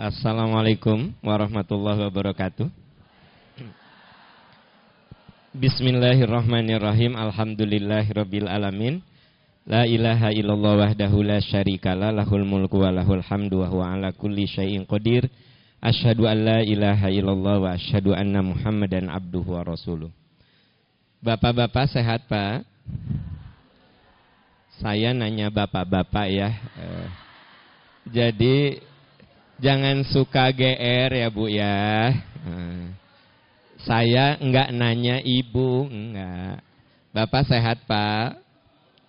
Assalamualaikum warahmatullahi wabarakatuh. Bismillahirrahmanirrahim. Alhamdulillahirabbil alamin. La ilaha illallah wahdahu la syarikalah lahul mulku wa lahul hamdu wa huwa ala kulli syai'in qadir. Asyhadu an la ilaha illallah wa asyhadu anna Muhammadan abduhu wa rasuluh. Bapak-bapak sehat, Pak? Saya nanya bapak-bapak ya. Eh, jadi jangan suka GR ya Bu ya. Eh, saya enggak nanya ibu, enggak. Bapak sehat Pak?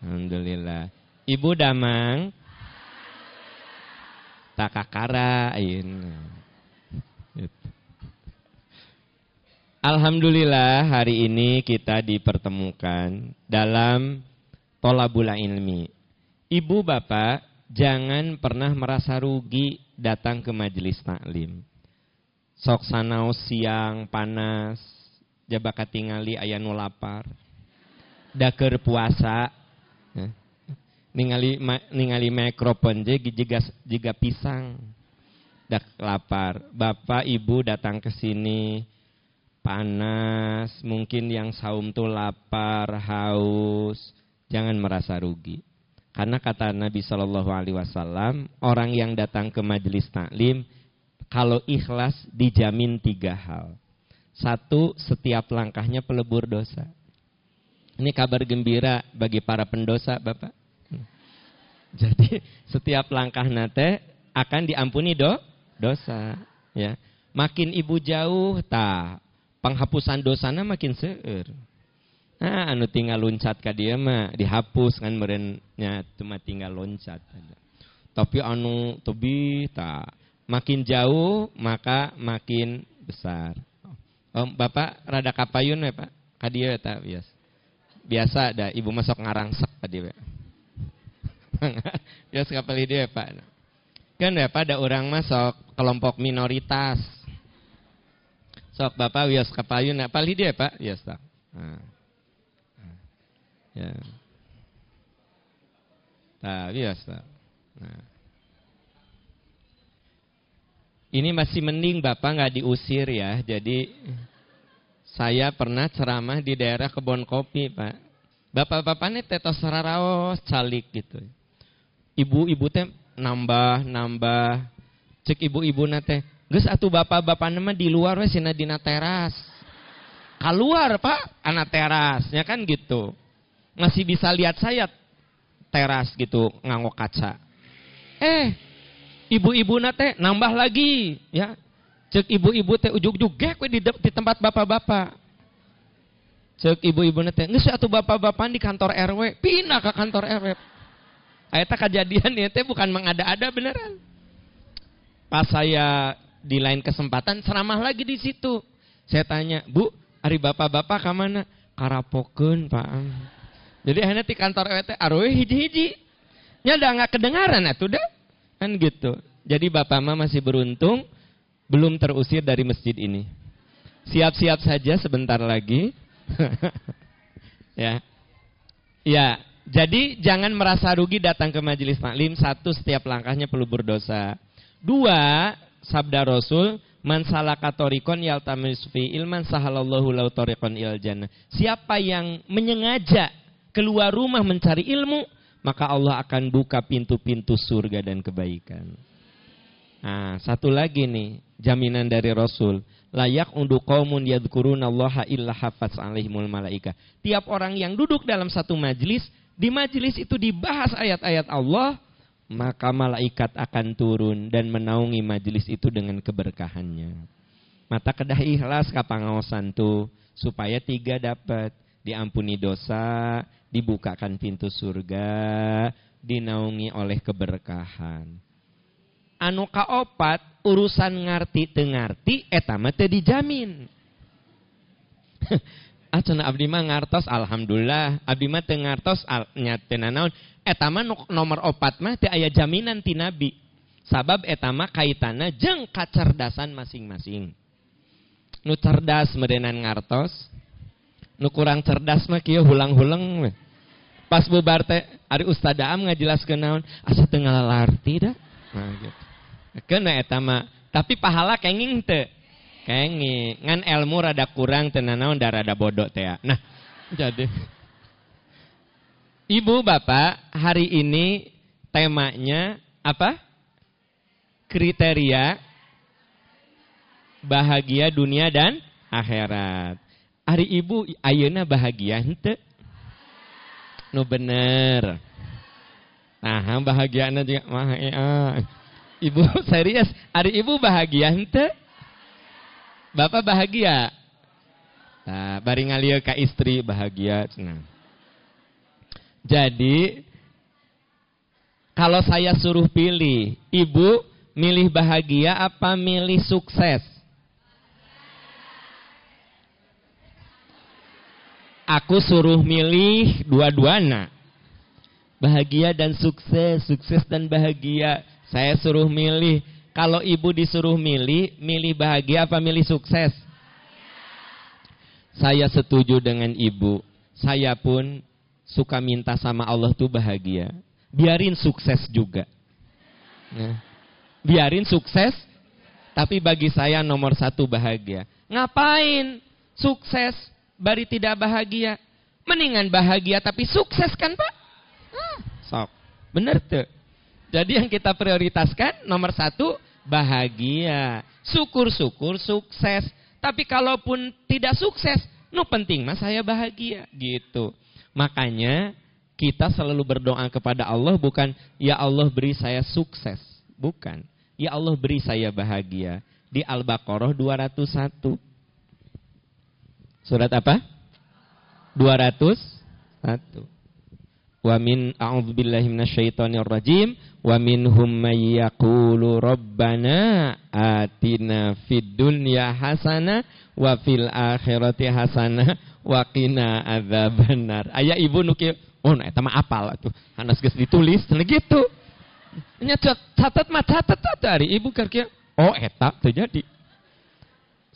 Alhamdulillah. Ibu damang? Takakarain. Alhamdulillah hari ini kita dipertemukan dalam tolabul ilmi. Ibu bapak jangan pernah merasa rugi datang ke majelis taklim. Sok sanau siang panas, jabaka tingali aya nu lapar. Daker puasa, ya. ningali ningali mikrofon je jiga, jiga pisang. Dak lapar. Bapak ibu datang ke sini panas, mungkin yang saum tuh lapar, haus, jangan merasa rugi. Karena kata Nabi Shallallahu Alaihi Wasallam, orang yang datang ke majelis taklim, kalau ikhlas dijamin tiga hal. Satu, setiap langkahnya pelebur dosa. Ini kabar gembira bagi para pendosa, Bapak. Jadi setiap langkah nate akan diampuni do dosa. Ya, makin ibu jauh, tak penghapusan dosana makin seur. Nah, anu tinggal loncat ka dia mah dihapus kan merennya cuma tinggal loncat. Tapi anu tobi tak makin jauh maka makin besar. Oh, Bapak rada kapayun ya Pak? Kadia tak biasa. Biasa ada ibu masuk ngarangsek tadi Pak. biasa kapal dia Pak. Kan ya Pak ada orang masuk kelompok minoritas Sok Bapak wios kapayun apa dia Pak? Wios tak. Nah. Ya. Nah, tak. Nah. Ini masih mending Bapak nggak diusir ya. Jadi saya pernah ceramah di daerah kebun kopi, Pak. Bapak-bapak ini tetos raraos calik gitu. Ibu-ibu teh nambah nambah. Cek ibu-ibu nate Gus atuh bapak-bapak nama di luar wes sina dina teras. Keluar pak, anak teras, ya kan gitu. Masih bisa lihat saya teras gitu ngangok kaca. Eh, ibu-ibu nate nambah lagi, ya. Cek ibu-ibu teh ujuk-ujuk gek di, di tempat bapak-bapak. Cek ibu-ibu nate, nggak atuh bapak-bapak di kantor RW, pindah ke kantor RW. Ayatnya kejadian ya teh bukan mengada-ada beneran. Pas saya di lain kesempatan ceramah lagi di situ. Saya tanya, Bu, hari bapak-bapak ke mana? Karapoken, Pak. Jadi akhirnya di kantor EWT, arwe hiji-hiji. Ya udah nggak kedengaran atuh dah. Kan gitu. Jadi bapak mama masih beruntung belum terusir dari masjid ini. Siap-siap saja sebentar lagi. ya. Ya, jadi jangan merasa rugi datang ke majelis taklim. Satu, setiap langkahnya perlu berdosa. Dua, sabda Rasul, Man salaka torikon yaltamis fi ilman sahalallahu lau torikon il jannah. Siapa yang menyengaja keluar rumah mencari ilmu, maka Allah akan buka pintu-pintu surga dan kebaikan. Nah, satu lagi nih, jaminan dari Rasul. Layak untuk kaumun yadkurun Allah illa hafaz alaihimul malaika. Tiap orang yang duduk dalam satu majlis, di majlis itu dibahas ayat-ayat Allah, maka malaikat akan turun dan menaungi majelis itu dengan keberkahannya. Mata kedah ikhlas kapangaosan tuh supaya tiga dapat diampuni dosa, dibukakan pintu surga, dinaungi oleh keberkahan. Anu kaopat urusan ngarti tengarti etama teu dijamin. Acana abdi mah ngartos alhamdulillah, abdi mah teu ngartos al, nyatena naon etama nomor opat mah teh aya jaminan ti nabi. Sabab etama kaitana jeng kacerdasan masing-masing. Nu cerdas merenan ngartos nu kurang cerdas mah kieu hulang-hulang pas bubar teh ari ustad am ngajelaskeun naon asa teu ngalalarti da nah gitu kena etama Tapi pahala kenging te. Kenging. Ngan ilmu rada kurang tenanawan dan rada bodoh teh. Ya. Nah, jadi Ibu Bapak, hari ini temanya apa? Kriteria bahagia dunia dan akhirat. Hari Ibu ayeuna bahagia henteu? Nu bener. Nah, bahagia juga mah ya. Ibu serius, hari Ibu bahagia henteu? Bapak bahagia? Nah, bari ngalir ke istri bahagia cenah. Jadi kalau saya suruh pilih, ibu milih bahagia apa milih sukses? Aku suruh milih dua-duanya. Bahagia dan sukses, sukses dan bahagia. Saya suruh milih. Kalau ibu disuruh milih, milih bahagia apa milih sukses? Saya setuju dengan ibu. Saya pun suka minta sama Allah tuh bahagia. Biarin sukses juga. Nah, biarin sukses, tapi bagi saya nomor satu bahagia. Ngapain sukses, bari tidak bahagia? Mendingan bahagia tapi sukses kan Pak? Hmm, sok. Bener tuh. Jadi yang kita prioritaskan nomor satu bahagia. Syukur-syukur sukses. Tapi kalaupun tidak sukses, no penting mas saya bahagia gitu. Makanya kita selalu berdoa kepada Allah bukan ya Allah beri saya sukses, bukan. Ya Allah beri saya bahagia. Di Al-Baqarah 201. Surat apa? 201. Wa min a'udzubillahi minasyaitonir rajim wa minhum may yaqulu rabbana atina fid dunya hasanah wa fil akhirati hasanah wa qina adzabannar. Aya ibu nu oh nah eta mah apal atuh. Hanas geus ditulis cenah gitu. Nya catat mah catat dari ibu kerja. Oh eta terjadi.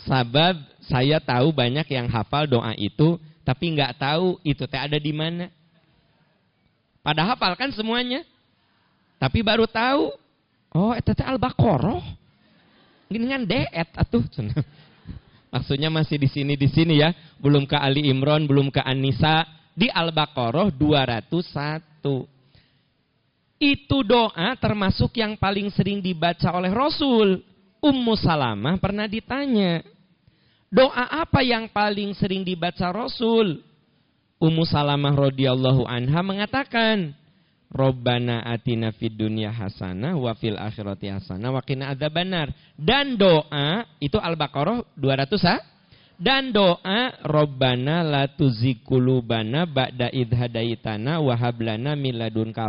Sabab saya tahu banyak yang hafal doa itu tapi nggak tahu itu teh ada di mana. Pada hafal kan semuanya. Tapi baru tahu oh eta teh Al-Baqarah. Gini kan deet atuh Maksudnya masih di sini di sini ya, belum ke Ali Imran, belum ke An-Nisa di Al-Baqarah 201. Itu doa termasuk yang paling sering dibaca oleh Rasul. Ummu Salamah pernah ditanya, doa apa yang paling sering dibaca Rasul? Ummu Salamah radhiyallahu anha mengatakan, Robbana atina fid dunya hasanah wa fil akhirati hasanah wa qina adzabannar. Dan doa itu Al-Baqarah 200 ha? Dan doa Robbana la tuzikulubana ba'da idh hadaitana wa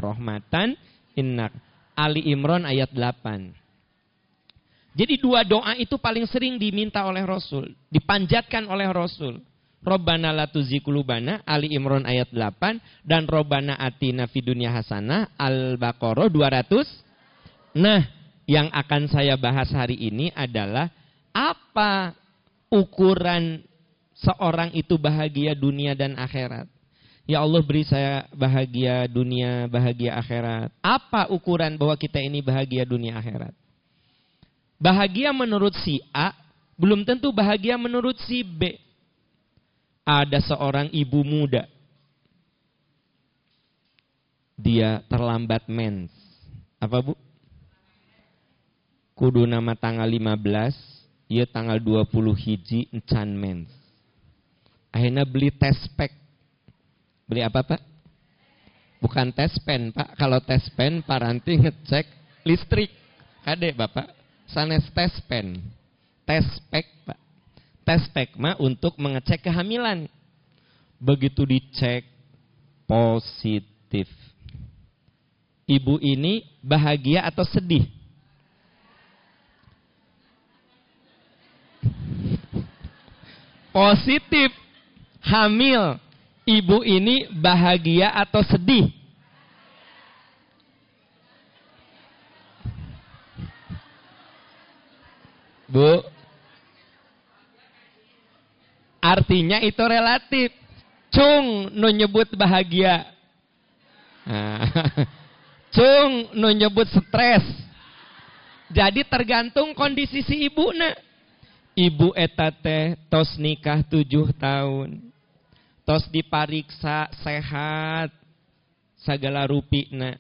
rahmatan innak. Ali Imran ayat 8. Jadi dua doa itu paling sering diminta oleh Rasul, dipanjatkan oleh Rasul. Robbana la tuzikulubana Ali Imran ayat 8 dan Robbana atina fidunya hasanah Al-Baqarah 200. Nah, yang akan saya bahas hari ini adalah apa ukuran seorang itu bahagia dunia dan akhirat. Ya Allah beri saya bahagia dunia, bahagia akhirat. Apa ukuran bahwa kita ini bahagia dunia akhirat? Bahagia menurut si A belum tentu bahagia menurut si B ada seorang ibu muda. Dia terlambat mens. Apa bu? Kudu nama tanggal 15, ia tanggal 20 hiji encan mens. Akhirnya beli tes pack. Beli apa pak? Bukan tes pen pak. Kalau tes pen paranti ngecek listrik. Kade bapak. Sanes tes pen. Tes pak tes pekma untuk mengecek kehamilan. Begitu dicek positif. Ibu ini bahagia atau sedih? Positif. Hamil. Ibu ini bahagia atau sedih? Bu, Artinya itu relatif. Cung nu nyebut bahagia. Cung nu nyebut stres. Jadi tergantung kondisi si ibu na. Ibu etate tos nikah tujuh tahun. Tos dipariksa sehat. Segala rupina.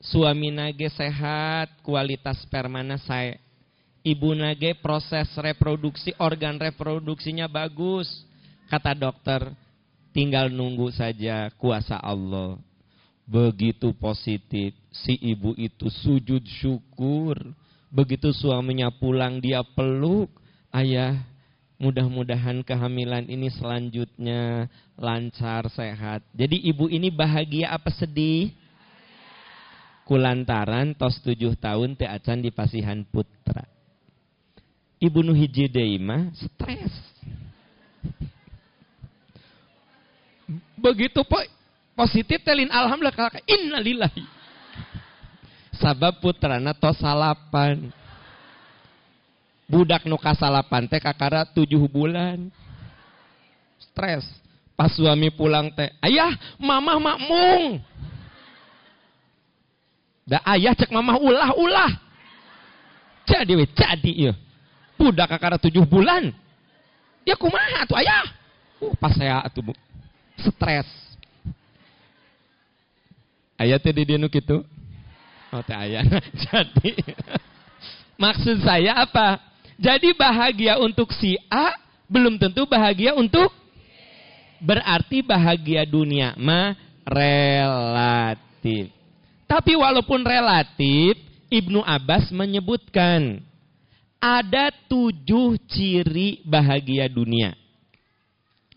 Suami nage sehat, kualitas spermana saya. Ibu nage proses reproduksi, organ reproduksinya bagus. Kata dokter, tinggal nunggu saja kuasa Allah. Begitu positif, si ibu itu sujud syukur. Begitu suaminya pulang dia peluk, ayah mudah-mudahan kehamilan ini selanjutnya lancar, sehat. Jadi ibu ini bahagia apa sedih? Kulantaran tos tujuh tahun te acan di pasihan putra. Ibu nuhiji deima stres. Begitu po positif telin alhamdulillah kakak innalillahi. Sabab putrana tos salapan. Budak nu kasalapan teh kakara tujuh bulan. Stres. Pas suami pulang teh, ayah, mama makmung. Da ayah cek mama ulah ulah. Jadi we jadi ya. Budak kakara tujuh bulan. Ya kumaha tuh ayah. Uh, pas saya tuh stres. Ayah teh di nu gitu. Oh teh ayah. Jadi maksud saya apa? Jadi bahagia untuk si A belum tentu bahagia untuk berarti bahagia dunia mah relatif. Tapi walaupun relatif, Ibnu Abbas menyebutkan ada tujuh ciri bahagia dunia.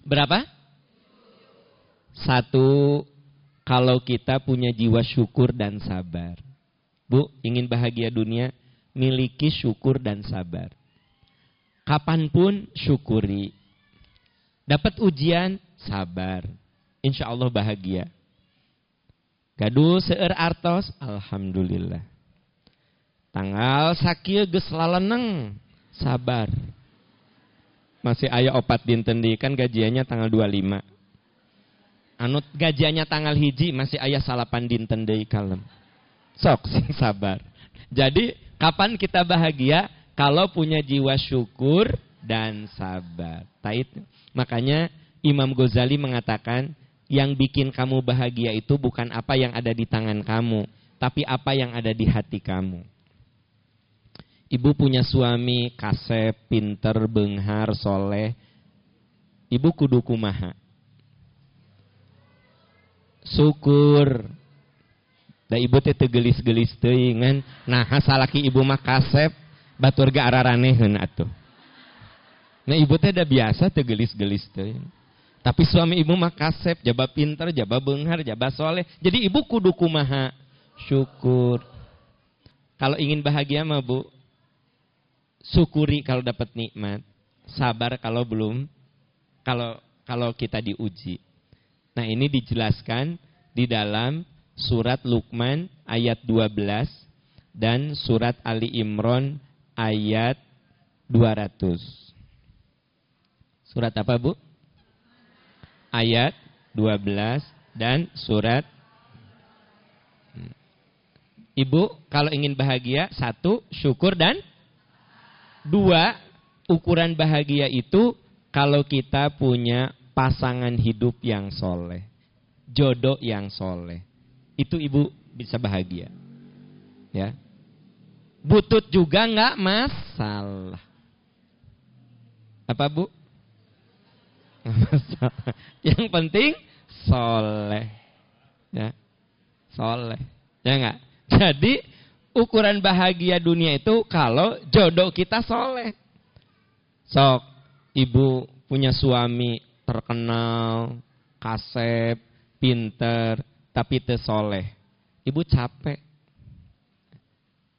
Berapa? Satu, kalau kita punya jiwa syukur dan sabar. Bu, ingin bahagia dunia, miliki syukur dan sabar. Kapan pun syukuri. Dapat ujian, sabar. Insya Allah bahagia. Gaduh seer artos, alhamdulillah. Tanggal sakit geus laleneng, sabar. Masih ayah opat dinten di kan gajiannya tanggal 25. Anut gajiannya tanggal hiji masih ayah salapan dinten deui kalem. Sok sing sabar. Jadi kapan kita bahagia? Kalau punya jiwa syukur dan sabar. Tait. Makanya Imam Ghazali mengatakan yang bikin kamu bahagia itu bukan apa yang ada di tangan kamu, tapi apa yang ada di hati kamu. Ibu punya suami kasep, pinter, benghar, soleh. Ibu kudu kumaha. Syukur. Da ibu teh tegelis-gelis teuing ngan. Nah, salaki ibu mah kasep, batur ga araraneheun atuh. Nah, ibu teh da biasa tegelis-gelis teuing. Tapi suami ibu mah kasep, jaba pinter, jaba benghar, jaba soleh. Jadi ibu kudu kumaha syukur. Kalau ingin bahagia mah bu, syukuri kalau dapat nikmat, sabar kalau belum, kalau kalau kita diuji. Nah ini dijelaskan di dalam surat Luqman ayat 12 dan surat Ali Imran ayat 200. Surat apa bu? ayat 12 dan surat Ibu kalau ingin bahagia satu syukur dan dua ukuran bahagia itu kalau kita punya pasangan hidup yang soleh jodoh yang soleh itu ibu bisa bahagia ya butut juga nggak masalah apa bu Yang penting soleh. Ya. Soleh. Ya enggak? Jadi ukuran bahagia dunia itu kalau jodoh kita soleh. Sok, ibu punya suami terkenal, kasep, pinter, tapi soleh. Ibu capek.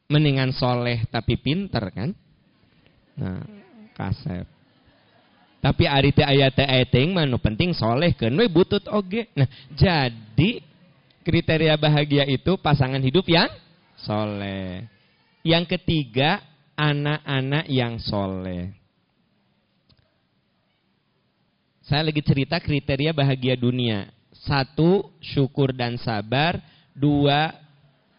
Mendingan soleh tapi pinter kan? Nah, kasep. Tapi ari teh aya teh mah penting soleh keun we butut oge. Nah, jadi kriteria bahagia itu pasangan hidup yang soleh. Yang ketiga, anak-anak yang soleh. Saya lagi cerita kriteria bahagia dunia. Satu, syukur dan sabar. Dua,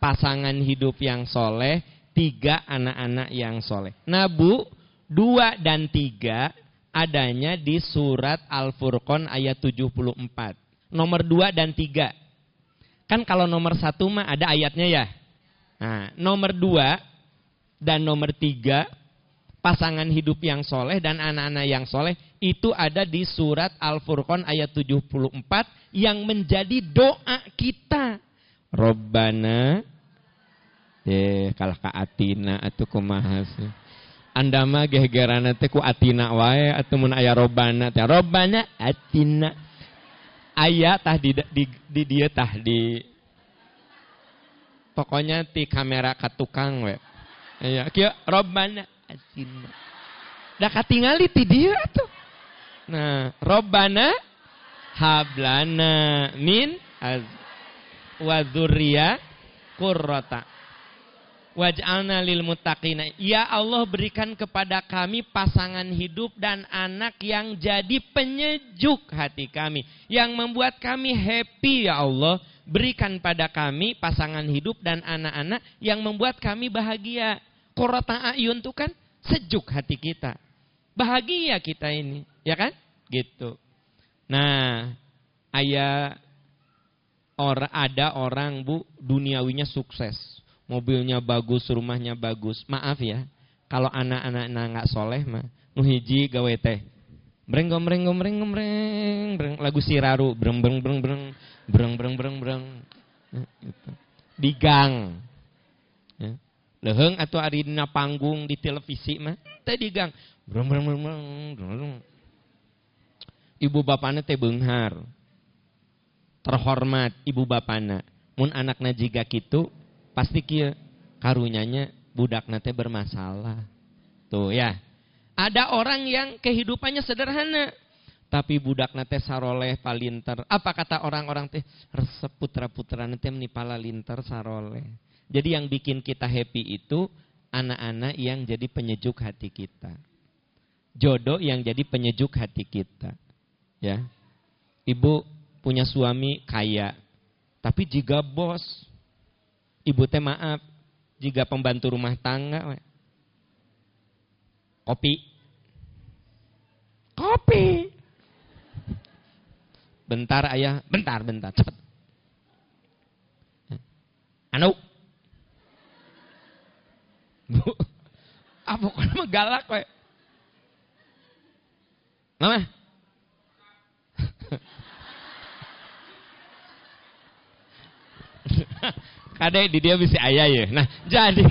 pasangan hidup yang soleh. tiga anak-anak yang soleh. Nabu dua dan tiga adanya di surat Al-Furqan ayat 74. Nomor dua dan tiga. Kan kalau nomor satu mah ada ayatnya ya. Nah, nomor dua dan nomor tiga pasangan hidup yang soleh dan anak-anak yang soleh itu ada di surat Al-Furqan ayat 74 yang menjadi doa kita. Robbana eh kalah ka atina atuh kumaha Anda mah gegerana teh ku atina wae atuh mun aya robbana teh. Robbana atina. Aya tah di di, di dia tah di pokoknya ti kamera katukang we. Iya, kieu robbana atina. Da katingali ti dia tuh. Nah, robbana hablana min az wa dzurriya qurrata waj'alna lil muttaqina ya Allah berikan kepada kami pasangan hidup dan anak yang jadi penyejuk hati kami yang membuat kami happy ya Allah berikan pada kami pasangan hidup dan anak-anak yang membuat kami bahagia. Qurrata ayun itu kan sejuk hati kita. Bahagia kita ini ya kan? Gitu. Nah ayah Or, ada orang bu duniawinya sukses, mobilnya bagus, rumahnya bagus. Maaf ya, kalau anak-anak nggak soleh mah, nuhiji gawe teh, breng gombreng gombreng gombreng, breng lagu siraru, breng breng breng breng. Breng breng breng breng, ya, gitu. di gang. Ya. Leheng atau arina panggung di televisi mah, teh di gang, breng breng breng breng. Ibu bapaknya teh benghar, terhormat ibu bapana mun anakna jiga gitu pasti kia karunyanya budak nate bermasalah. Tuh ya ada orang yang kehidupannya sederhana. Tapi budak nate saroleh palinter. Apa kata orang-orang teh? Resep putra putra nate menipala linter saroleh. Jadi yang bikin kita happy itu anak-anak yang jadi penyejuk hati kita. Jodoh yang jadi penyejuk hati kita. Ya. Ibu punya suami kaya. Tapi jika bos, ibu teh maaf, jika pembantu rumah tangga. Kopi, kopi. Bentar ayah, bentar, bentar, cepet. Anu, bu, apa kok galak we. Mama, Kadai di dia bisa ayah ya. Nah, jadi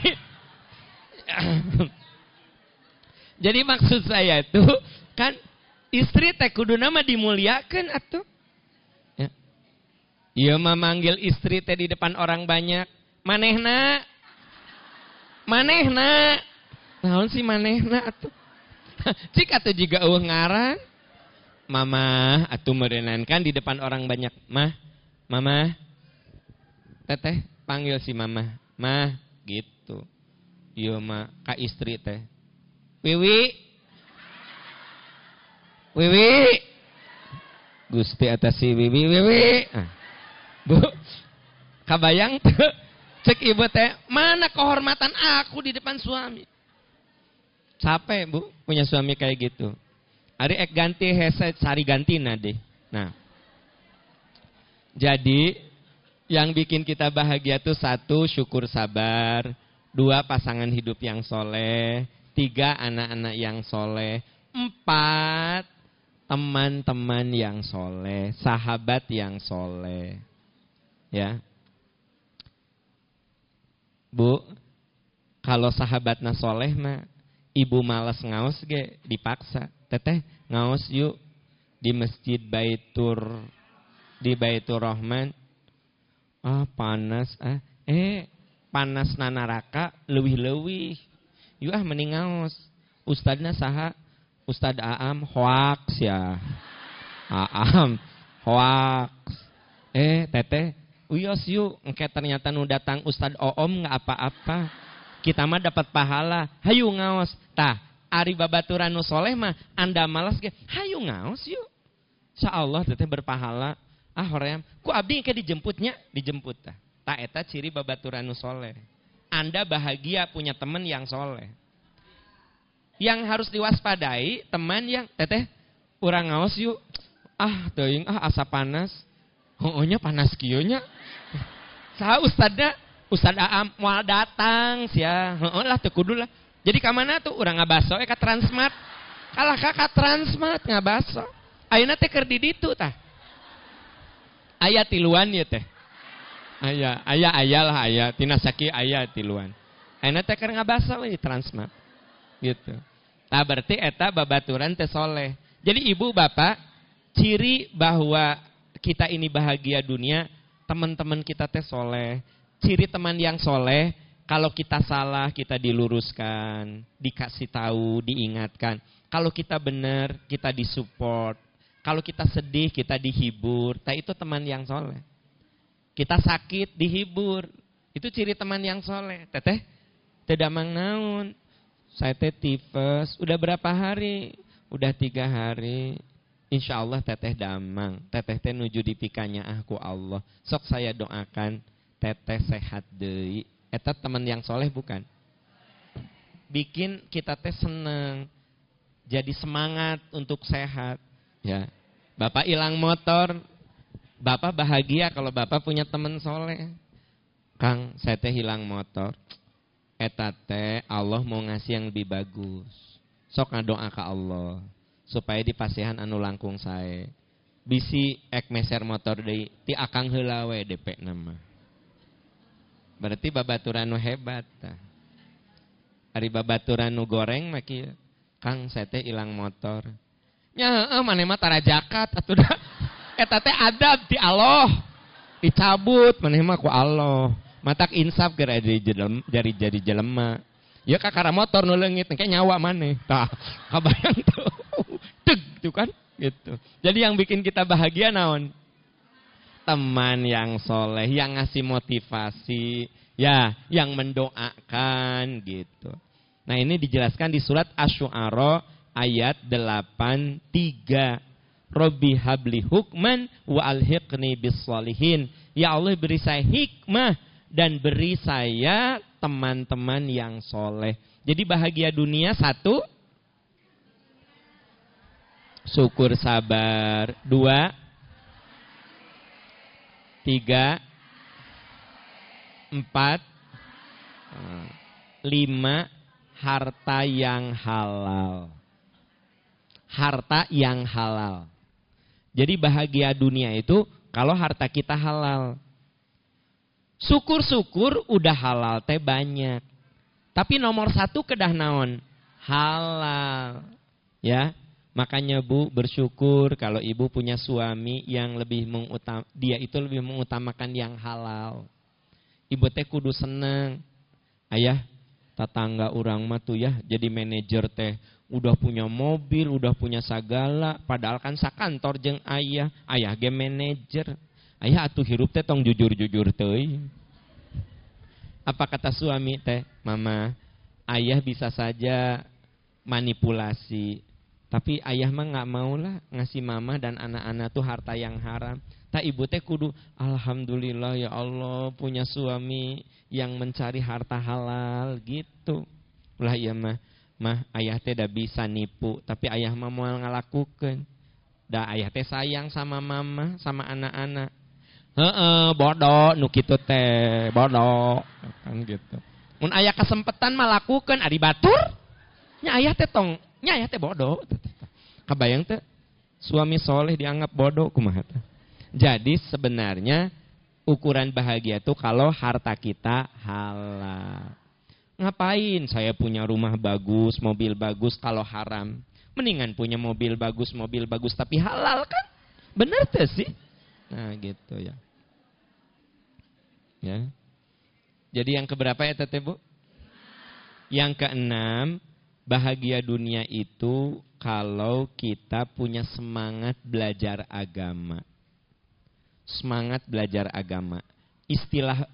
jadi maksud saya itu kan istri teh kudu nama dimuliakan atau ya. Iya mah manggil istri teh di depan orang banyak. Manehna Manehna Naon sih manehna atuh? Cik atuh juga eueuh ngaran. Mama atuh merenang kan di depan orang banyak. Mah, mama, teteh panggil si mama mah gitu iya mah ka istri teh wiwi? Wiwi? Gusti atas si wiwi wiwi. Ah. bu kabayang tuh. Cek ibu teh mana kehormatan aku di depan suami? Capek bu punya suami kayak gitu. Hari ek ganti heset sari ganti nade. Nah. Jadi yang bikin kita bahagia itu satu syukur sabar, dua pasangan hidup yang soleh, tiga anak-anak yang soleh, empat teman-teman yang soleh, sahabat yang soleh. Ya, Bu, kalau sahabatnya soleh mah, ibu malas ngaos ge? Dipaksa. Teteh ngaos yuk. Di masjid Baitur di Baitur Rahman. Ah panas ah. Eh panas nanaraka lewih-lewih yuk ah meningaos ustadna saha? Ustad Aam hoax ya. Aam hoax eh teteh uyos yuk. Engke ternyata nu datang Ustad Oom nggak apa-apa. Kita mah dapat pahala. Hayu ngaos. Tah ari babaturan nu soleh mah anda malas ge. Hayu ngaos yuk. Allah teteh berpahala. Ah hoream. Ku abdi ke dijemputnya. Dijemput tah. Tak eta ciri babaturan soleh Anda bahagia punya teman yang soleh. Yang harus diwaspadai teman yang teteh orang ngawas yuk. Ah, teuing ah asa panas. Hoonya panas kionya. Sah ustadnya, Ustad Aam mau datang sia. Heeh lah teu kudu lah. Jadi ka mana tuh urang ngabaso eh ka Transmart. Kalah ka Transmart ngabaso. Ayeuna teh keur di ditu tah. Aya tiluan ya teh. Aya, aya aya lah aya, tina saki aya tiluan. Ayeuna teh keur ngabaso we Transmart. Gitu. Nah berarti eta babaturan teh soleh. Jadi ibu bapak, ciri bahwa kita ini bahagia dunia, teman-teman kita teh soleh. Ciri teman yang soleh, kalau kita salah kita diluruskan, dikasih tahu, diingatkan. Kalau kita benar, kita disupport. Kalau kita sedih, kita dihibur. Nah itu teman yang soleh. Kita sakit, dihibur. Itu ciri teman yang soleh. Teteh, tidak mang naun. Saya teh tifus. Udah berapa hari? Udah tiga hari. Insya Allah teteh damang. Teteh teh nuju dipikanya aku Allah. Sok saya doakan teteh sehat deh. Eta teman yang soleh bukan? Bikin kita teh seneng. Jadi semangat untuk sehat. Ya, Bapak hilang motor. Bapak bahagia kalau Bapak punya teman soleh. Kang, saya teh hilang motor eta teh Allah mau ngasih yang lebih bagus. Sok ngadoa ke Allah supaya di pasihan anu langkung saya. Bisi ek meser motor deui ti akang heula we DP nama. Berarti babaturan nu hebat tah. Ari babaturan nu goreng maki Kang saya teh ilang motor. Heeh maneh mah tara jakat atuh da. Eta teh adab ti Allah. Dicabut maneh ku Allah. Matak insaf kira jadi jelem jari jadi jelema. Ya kakara motor nu leungit kayak nyawa mana? Tah kabayang tuh. Teg tuh kan? Gitu. Jadi yang bikin kita bahagia naon? Teman yang soleh yang ngasih motivasi ya yang mendoakan gitu. Nah ini dijelaskan di surat asy-syu'ara ayat 83 Robbi habli hukman wa alhiqni bis solihin. Ya Allah beri saya hikmah dan beri saya teman-teman yang soleh. Jadi bahagia dunia satu, syukur sabar. Dua, tiga, empat, lima, harta yang halal. Harta yang halal. Jadi bahagia dunia itu kalau harta kita halal. Syukur-syukur udah halal teh banyak. Tapi nomor satu kedah naon? Halal. Ya, makanya Bu bersyukur kalau Ibu punya suami yang lebih mengutam dia itu lebih mengutamakan yang halal. Ibu teh kudu seneng. Ayah, tetangga orang mah tuh ya jadi manajer teh udah punya mobil, udah punya segala, padahal kan sakantor jeng ayah, ayah ge manajer. Ayah atuh hirup teh tong jujur-jujur teh. Apa kata suami teh? Mama, ayah bisa saja manipulasi. Tapi ayah mah nggak mau lah ngasih mama dan anak-anak tuh harta yang haram. Tak ibu teh kudu alhamdulillah ya Allah punya suami yang mencari harta halal gitu. Ulah iya mah mah ayah teh dah bisa nipu, tapi ayah mah mau ngalakukan. Dah ayah teh sayang sama mama, sama anak-anak. Heeh, bodoh nu kitu teh, bodoh. Kan gitu. Mun aya kesempatan mah lakukeun ari batur. Nya ayah teh tong, nya ayah teh bodoh. Kabayang teh suami soleh dianggap bodoh kumaha teh. Jadi sebenarnya ukuran bahagia itu kalau harta kita halal. Ngapain saya punya rumah bagus, mobil bagus kalau haram? Mendingan punya mobil bagus, mobil bagus tapi halal kan? Bener tuh sih? Nah gitu ya. Ya. Jadi yang keberapa ya teteh bu? Yang keenam, bahagia dunia itu kalau kita punya semangat belajar agama. Semangat belajar agama. Istilah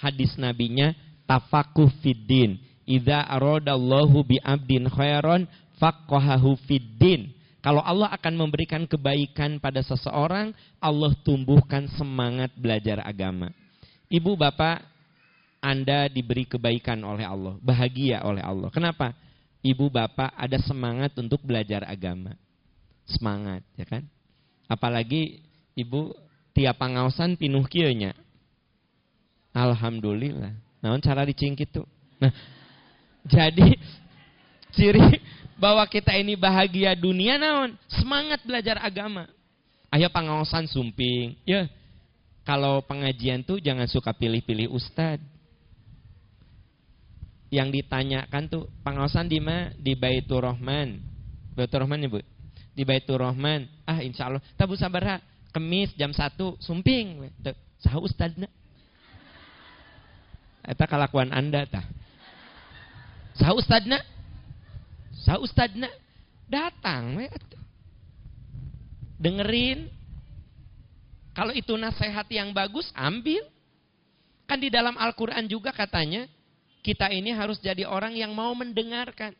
hadis nabinya tafakuh fiddin. Idza aradallahu bi abdin khairan faqahahu fiddin. Kalau Allah akan memberikan kebaikan pada seseorang, Allah tumbuhkan semangat belajar agama. Ibu bapak, Anda diberi kebaikan oleh Allah, bahagia oleh Allah. Kenapa? Ibu bapak ada semangat untuk belajar agama. Semangat, ya kan? Apalagi ibu tiap pengawasan pinuh kieunya. Alhamdulillah. Naon cara dicingkit tuh? Nah, jadi ciri bahwa kita ini bahagia dunia naon? Semangat belajar agama. Ayo pengawasan sumping. Ya, kalau pengajian tuh jangan suka pilih-pilih ustad. Yang ditanyakan tuh pengawasan di mana? Di Baitur Rahman. Baitur Rahman ya bu? Di Baitur Rahman. Ah insya Allah. Tabu sabar Kemis jam 1 sumping. Sah ustadna. Eta kelakuan anda tah. Sah ustadna? Sah ustadna? Datang we Dengerin. Kalau itu nasihat yang bagus, ambil. Kan di dalam Al-Quran juga katanya, kita ini harus jadi orang yang mau mendengarkan.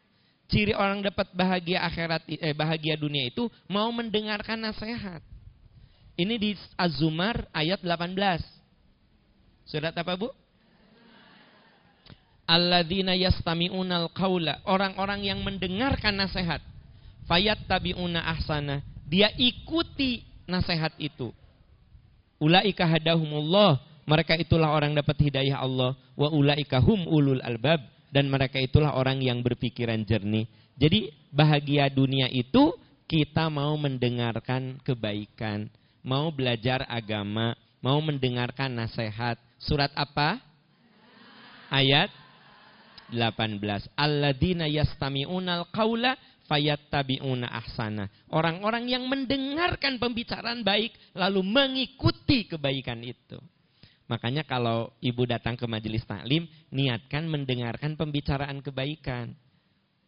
Ciri orang dapat bahagia akhirat, eh, bahagia dunia itu mau mendengarkan nasihat. Ini di Az-Zumar ayat 18. Surat apa bu? Alladzina yastami'unal qawla. Orang-orang yang mendengarkan nasihat. Fayat tabi'una ahsana. Dia ikuti nasihat itu. Ulaika hadahumullah. Mereka itulah orang dapat hidayah Allah. Wa ulaika hum ulul albab. Dan mereka itulah orang yang berpikiran jernih. Jadi bahagia dunia itu kita mau mendengarkan kebaikan. Mau belajar agama. Mau mendengarkan nasihat. Surat apa? Ayat 18. Alladzina yastami'unal qaula fayattabi'una ahsana. Orang-orang yang mendengarkan pembicaraan baik lalu mengikuti kebaikan itu. Makanya kalau ibu datang ke majelis taklim, niatkan mendengarkan pembicaraan kebaikan.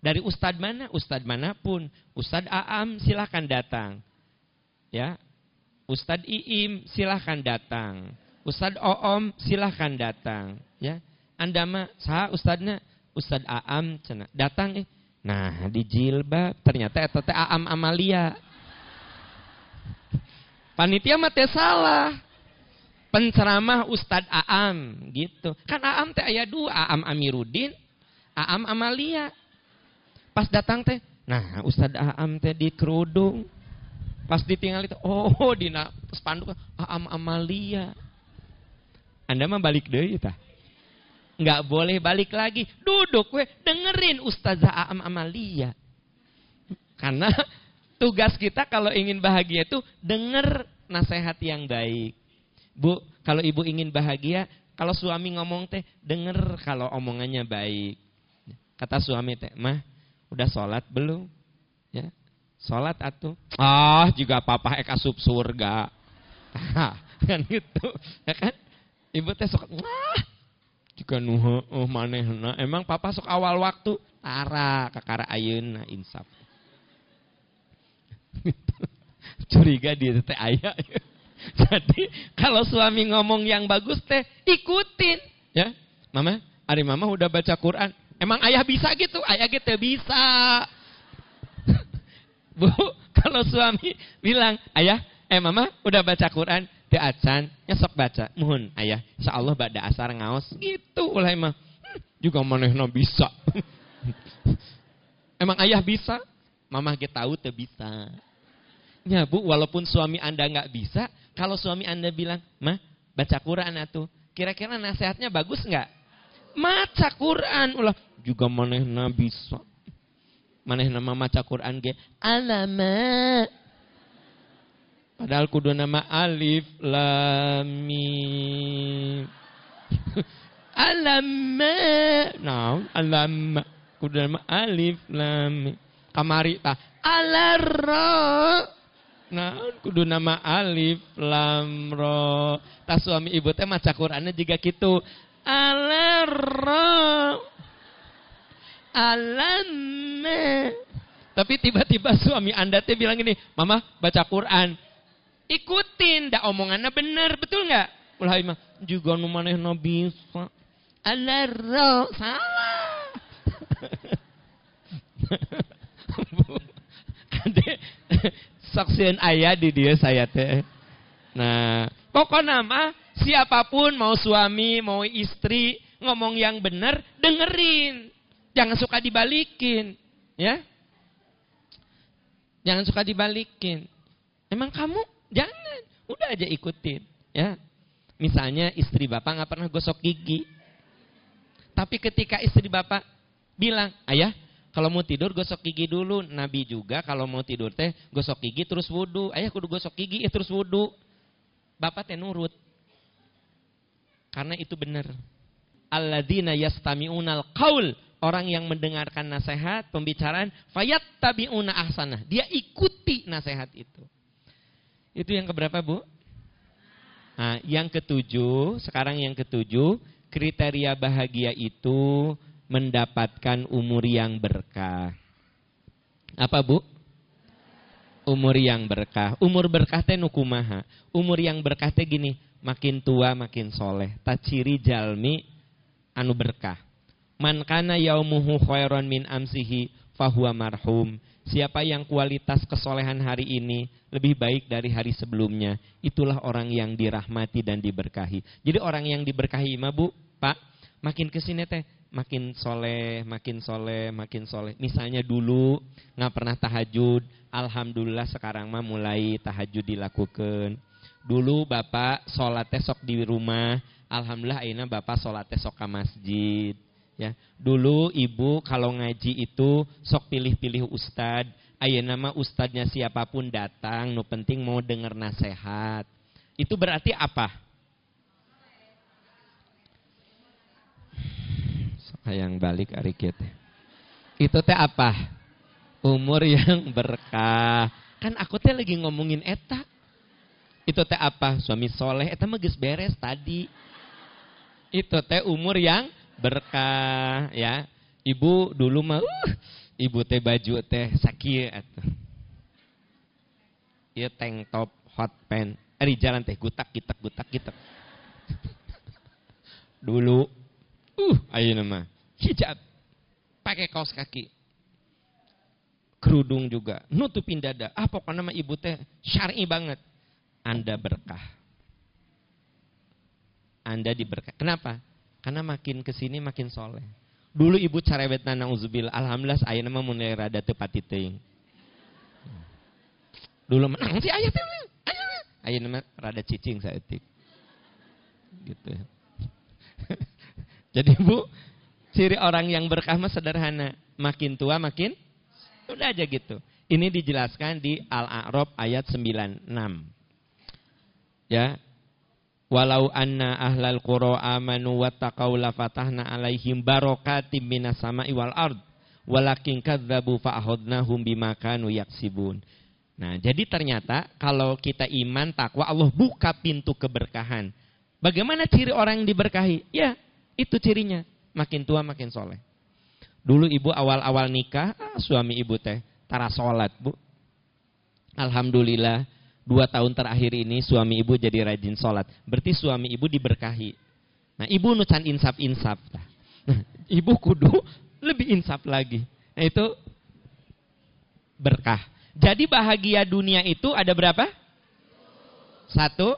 Dari ustad mana? Ustad mana pun. Ustad Aam silahkan datang. Ya, Ustad Iim silahkan datang. Ustad Oom silahkan datang. Ya, anda mah sah ustadnya Ustad Aam cina datang eh. Nah, di jilbab ternyata eta teh Aam Amalia. Panitia mah salah. Penceramah Ustad Aam gitu. Kan Aam teh aya dua, Aam Amiruddin, Aam Amalia. Pas datang teh, nah Ustad Aam teh di kerudung. Pas ditinggal itu, oh dina spanduk Aam Amalia. Anda mah balik deh tah nggak boleh balik lagi. Duduk we, dengerin Ustazah Am Amalia. Karena tugas kita kalau ingin bahagia itu denger nasihat yang baik. Bu, kalau ibu ingin bahagia, kalau suami ngomong teh denger kalau omongannya baik. Kata suami teh, mah udah sholat belum? Ya, sholat atuh. Ah, juga papa eka sub surga. kan gitu, ya kan? Ibu teh suka, wah jika nuh oh manehna. Emang papa sok awal waktu? Tara kakara ayeuna insaf. Curiga dia teh ayah jadi kalau suami ngomong yang bagus teh ikutin. Ya mama hari mama udah baca Quran. Emang ayah bisa gitu? Ayah gitu bisa. Bu kalau suami bilang ayah eh mama udah baca Quran teu acan nya sok baca. Mohon ayah. Insyaallah bada asar ngaos. Gitu ulah mah hmm, juga manehna bisa. Emang ayah bisa? Mamah kita tahu teu bisa. Ya bu walaupun suami anda nggak bisa kalau suami anda bilang mah baca Quran atuh kira-kira nasihatnya bagus nggak? Maca Quran ulah juga manehna bisa. Manehna mah maca Quran ge alamat Padahal kudu nama alif lam mim. alam Nah, alam kudu nama alif lam. Kamari ta alarra. Nah, kudu nama alif lam ro. Ta suami ibu teh maca Qur'annya juga gitu. Alarra. Alam Tapi tiba-tiba suami Anda teh bilang gini, "Mama, baca Quran." Ikutin, dah omongannya benar, betul nggak? Ulah mah juga nu no bisa. Salah. Kade saksian ayah di dia saya teh. Nah, pokoknya mah siapa pun mau suami, mau istri, ngomong yang benar, dengerin. Jangan suka dibalikin, ya. Jangan suka dibalikin. Emang kamu jangan, udah aja ikutin, ya. Misalnya istri bapak nggak pernah gosok gigi, tapi ketika istri bapak bilang, ayah kalau mau tidur gosok gigi dulu. Nabi juga kalau mau tidur teh gosok gigi terus wudhu. Ayah kudu gosok gigi ya terus wudhu. Bapak teh nurut. Karena itu benar. Alladzina yastami'unal qaul. Orang yang mendengarkan nasihat, pembicaraan, fayat tabi'una ahsanah. Dia ikuti nasihat itu. Itu yang keberapa bu? Nah, yang ketujuh, sekarang yang ketujuh, kriteria bahagia itu mendapatkan umur yang berkah. Apa bu? Umur yang berkah. Umur berkah teh nukumaha. Umur yang berkah teh gini, makin tua makin soleh. Tak ciri jalmi anu berkah. Man kana yaumuhu khairan min amsihi fahuwa marhum. Siapa yang kualitas kesolehan hari ini lebih baik dari hari sebelumnya, itulah orang yang dirahmati dan diberkahi. Jadi orang yang diberkahi mah Bu, Pak, makin ke sini teh makin soleh, makin soleh, makin soleh. Misalnya dulu nggak pernah tahajud, alhamdulillah sekarang mah mulai tahajud dilakukan. Dulu bapak sholat sok di rumah, alhamdulillah akhirnya bapak sholat sok ke masjid. Ya, dulu ibu kalau ngaji itu sok pilih-pilih ustad. Ayah nama ustadnya siapa pun datang, no penting mau dengar nasihat. Itu berarti apa? Yang balik hari kita. Itu teh apa? Umur yang berkah. Kan aku teh lagi ngomongin eta. Itu teh apa? Suami soleh. Eta mah beres tadi. Itu teh umur yang berkah ya. Ibu dulu mah uh, ibu teh baju teh sakit. Ieu tank top hot pen. Eh, di jalan teh gutak gitak gutak gitak. dulu uh ayo nama hijab pakai kaos kaki kerudung juga nutupin dada ah pokoknya nama ibu teh syar'i banget anda berkah anda diberkah kenapa karena makin ke sini makin soleh. Dulu ibu cerewet nana uzubil. Alhamdulillah ayah nama mulai rada tepat itu. Dulu menang si ayah tuh. Ayah nama rada cicing saya itu. Gitu. Jadi bu, ciri orang yang berkah mah sederhana. Makin tua makin udah aja gitu. Ini dijelaskan di Al-A'raf ayat 96. Ya, Walau anna ahlal qura amanu wattaqau la fatahna alaihim barakatim minas sama'i wal ard walakin kadzabu fa akhadnahum bima kanu yaksibun. Nah, jadi ternyata kalau kita iman takwa Allah buka pintu keberkahan. Bagaimana ciri orang yang diberkahi? Ya, itu cirinya. Makin tua makin soleh. Dulu ibu awal-awal nikah, ah, suami ibu teh tara sholat bu. Alhamdulillah dua tahun terakhir ini suami ibu jadi rajin sholat. Berarti suami ibu diberkahi. Nah ibu nucan insaf-insaf. Nah, ibu kudu lebih insaf lagi. Nah itu berkah. Jadi bahagia dunia itu ada berapa? Satu,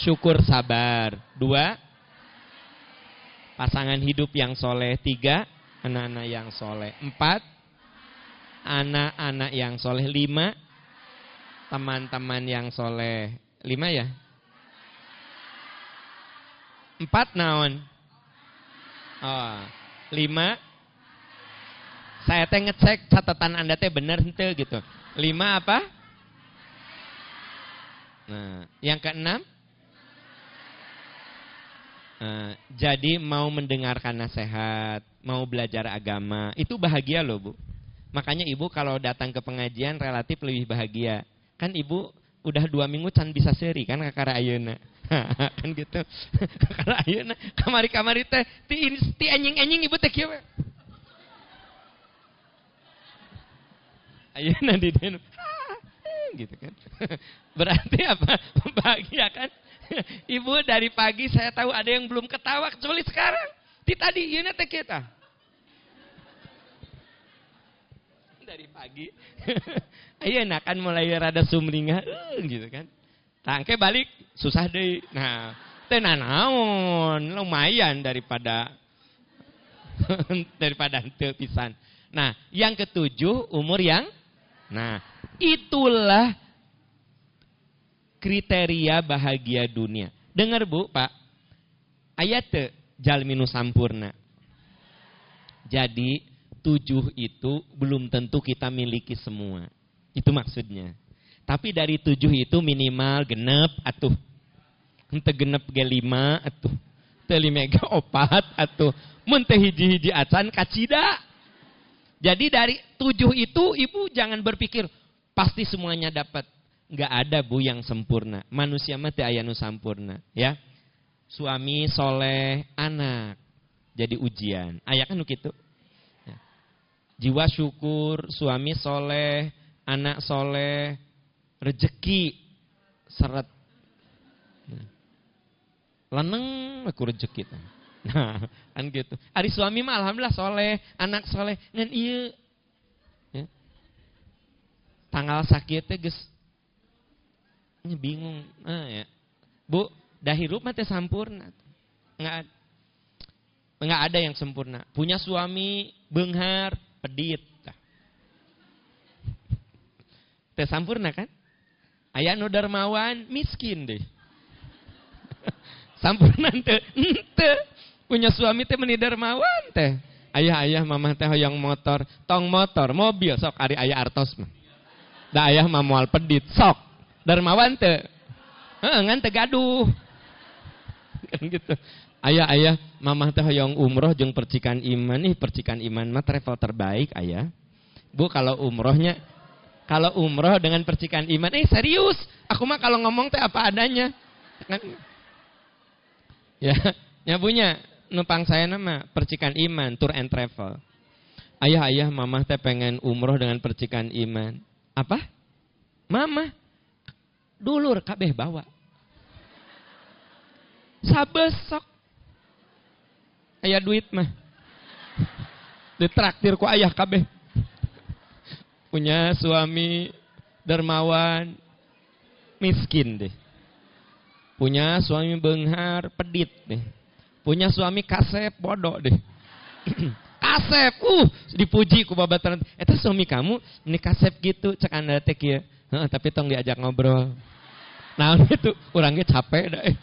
syukur sabar. Dua, pasangan hidup yang soleh. Tiga, anak-anak yang soleh. Empat, anak-anak yang soleh. Lima, teman-teman yang soleh. Lima ya? Empat naon? Oh, lima. Saya teh ngecek catatan anda teh bener ente gitu. Lima apa? Nah, yang keenam? Nah, jadi mau mendengarkan nasihat, mau belajar agama, itu bahagia loh bu. Makanya ibu kalau datang ke pengajian relatif lebih bahagia kan ibu udah dua minggu can bisa seri kan kakara ayuna. Kan gitu. Kakara ayuna kamari kamari teh ti ti anjing anjing ibu teh kieu ayuna di den gitu kan. Berarti apa? Bahagia kan? Ibu dari pagi saya tahu ada yang belum ketawa kecuali sekarang. Ti tadi ieu teh kita dari pagi. Ayo nah kan mulai rada sumringah uh, gitu kan. Tangke balik susah deh. Nah, tenanaon lumayan daripada daripada ente pisan. Nah, yang ketujuh umur yang nah, itulah kriteria bahagia dunia. Dengar Bu, Pak. Ayat jalminu sampurna. Jadi tujuh itu belum tentu kita miliki semua. Itu maksudnya. Tapi dari tujuh itu minimal genep atuh. Ente genep ge lima atuh. Teli mega opat atuh. Mente hiji-hiji acan kacida. Jadi dari tujuh itu ibu jangan berpikir pasti semuanya dapat. Enggak ada bu yang sempurna. Manusia mati ayanu sampurna. Ya. Suami soleh anak. Jadi ujian. Ayah kan begitu. Jiwa syukur, suami soleh, anak soleh, rezeki seret. Nah. Leneng aku rezeki. Nah, kan gitu. Hari suami mah alhamdulillah soleh, anak soleh, ngan iya. Ya. Tanggal sakitnya gus bingung. Ah, ya. Bu, dahirup mah teh sampurna. Enggak enggak ada yang sempurna. Punya suami benghar, pedit. Teh sampurna kan? Ayah nu dermawan miskin deh. sampurna teh. Ente. Punya suami teh meni dermawan teh. Ayah-ayah mamah teh hoyong motor, tong motor, mobil sok ari ayah artos mah. Da ayah mah moal pedit sok. Dermawan teh. Heeh, ngan teh gaduh. kan gitu. Ayah-ayah mamah teh hoyong umroh jeung percikan iman nih, percikan iman mah travel terbaik ayah. Bu kalau umrohnya kalau umroh dengan percikan iman, eh serius, aku mah kalau ngomong teh apa adanya. Kan? Ya, ya punya numpang saya nama percikan iman, tour and travel. Ayah-ayah, mama teh pengen umroh dengan percikan iman. Apa? Mama, dulur kabeh bawa. Sabesok. Ayah duit mah. Ditraktir ku ayah kabeh punya suami dermawan, miskin deh. Punya suami benghar, pedit deh. Punya suami kasep, bodoh deh. kasep, uh, dipuji ku babatan. Itu suami kamu, ini kasep gitu, cek anda tek ya. tapi tong diajak ngobrol. Nah itu, orangnya capek dah. Eh.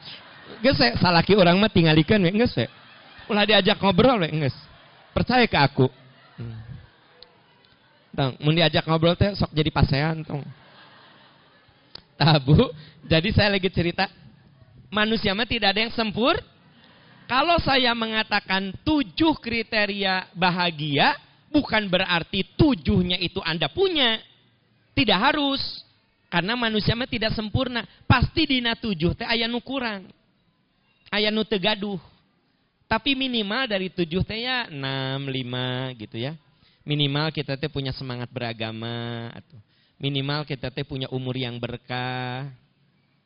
Geus salaki orang mah tinggalikan geus Ulah diajak ngobrol we geus. Percaya ke aku. Hmm. Diajak ngobrol teh sok jadi pasean tong. Tabu. Jadi saya lagi cerita manusia mah tidak ada yang sempur. Kalau saya mengatakan tujuh kriteria bahagia, bukan berarti tujuhnya itu Anda punya. Tidak harus. Karena manusia mah tidak sempurna. Pasti dina tujuh teh ayah nu kurang. Ayah nu tegaduh. Tapi minimal dari tujuh teh ya enam, lima gitu ya. Minimal kita teh punya semangat beragama atau minimal kita teh punya umur yang berkah.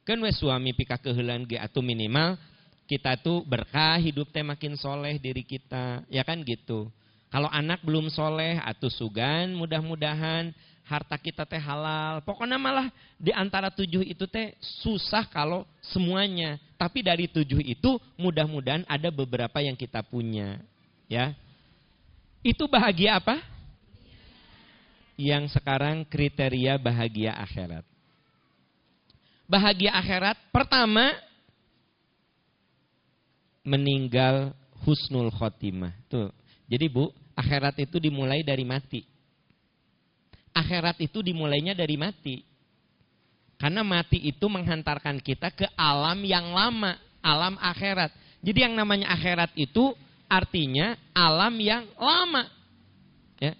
Kan wes suami pika kehelan ge atau minimal kita tuh berkah hidup teh makin soleh diri kita. Ya kan gitu. Kalau anak belum soleh atau sugan mudah-mudahan harta kita teh halal pokoknya malah di antara tujuh itu teh susah kalau semuanya tapi dari tujuh itu mudah-mudahan ada beberapa yang kita punya ya itu bahagia apa? Yang sekarang kriteria bahagia akhirat. Bahagia akhirat pertama meninggal husnul khotimah. Tuh. Jadi Bu, akhirat itu dimulai dari mati. Akhirat itu dimulainya dari mati. Karena mati itu menghantarkan kita ke alam yang lama, alam akhirat. Jadi yang namanya akhirat itu artinya alam yang lama. Ya.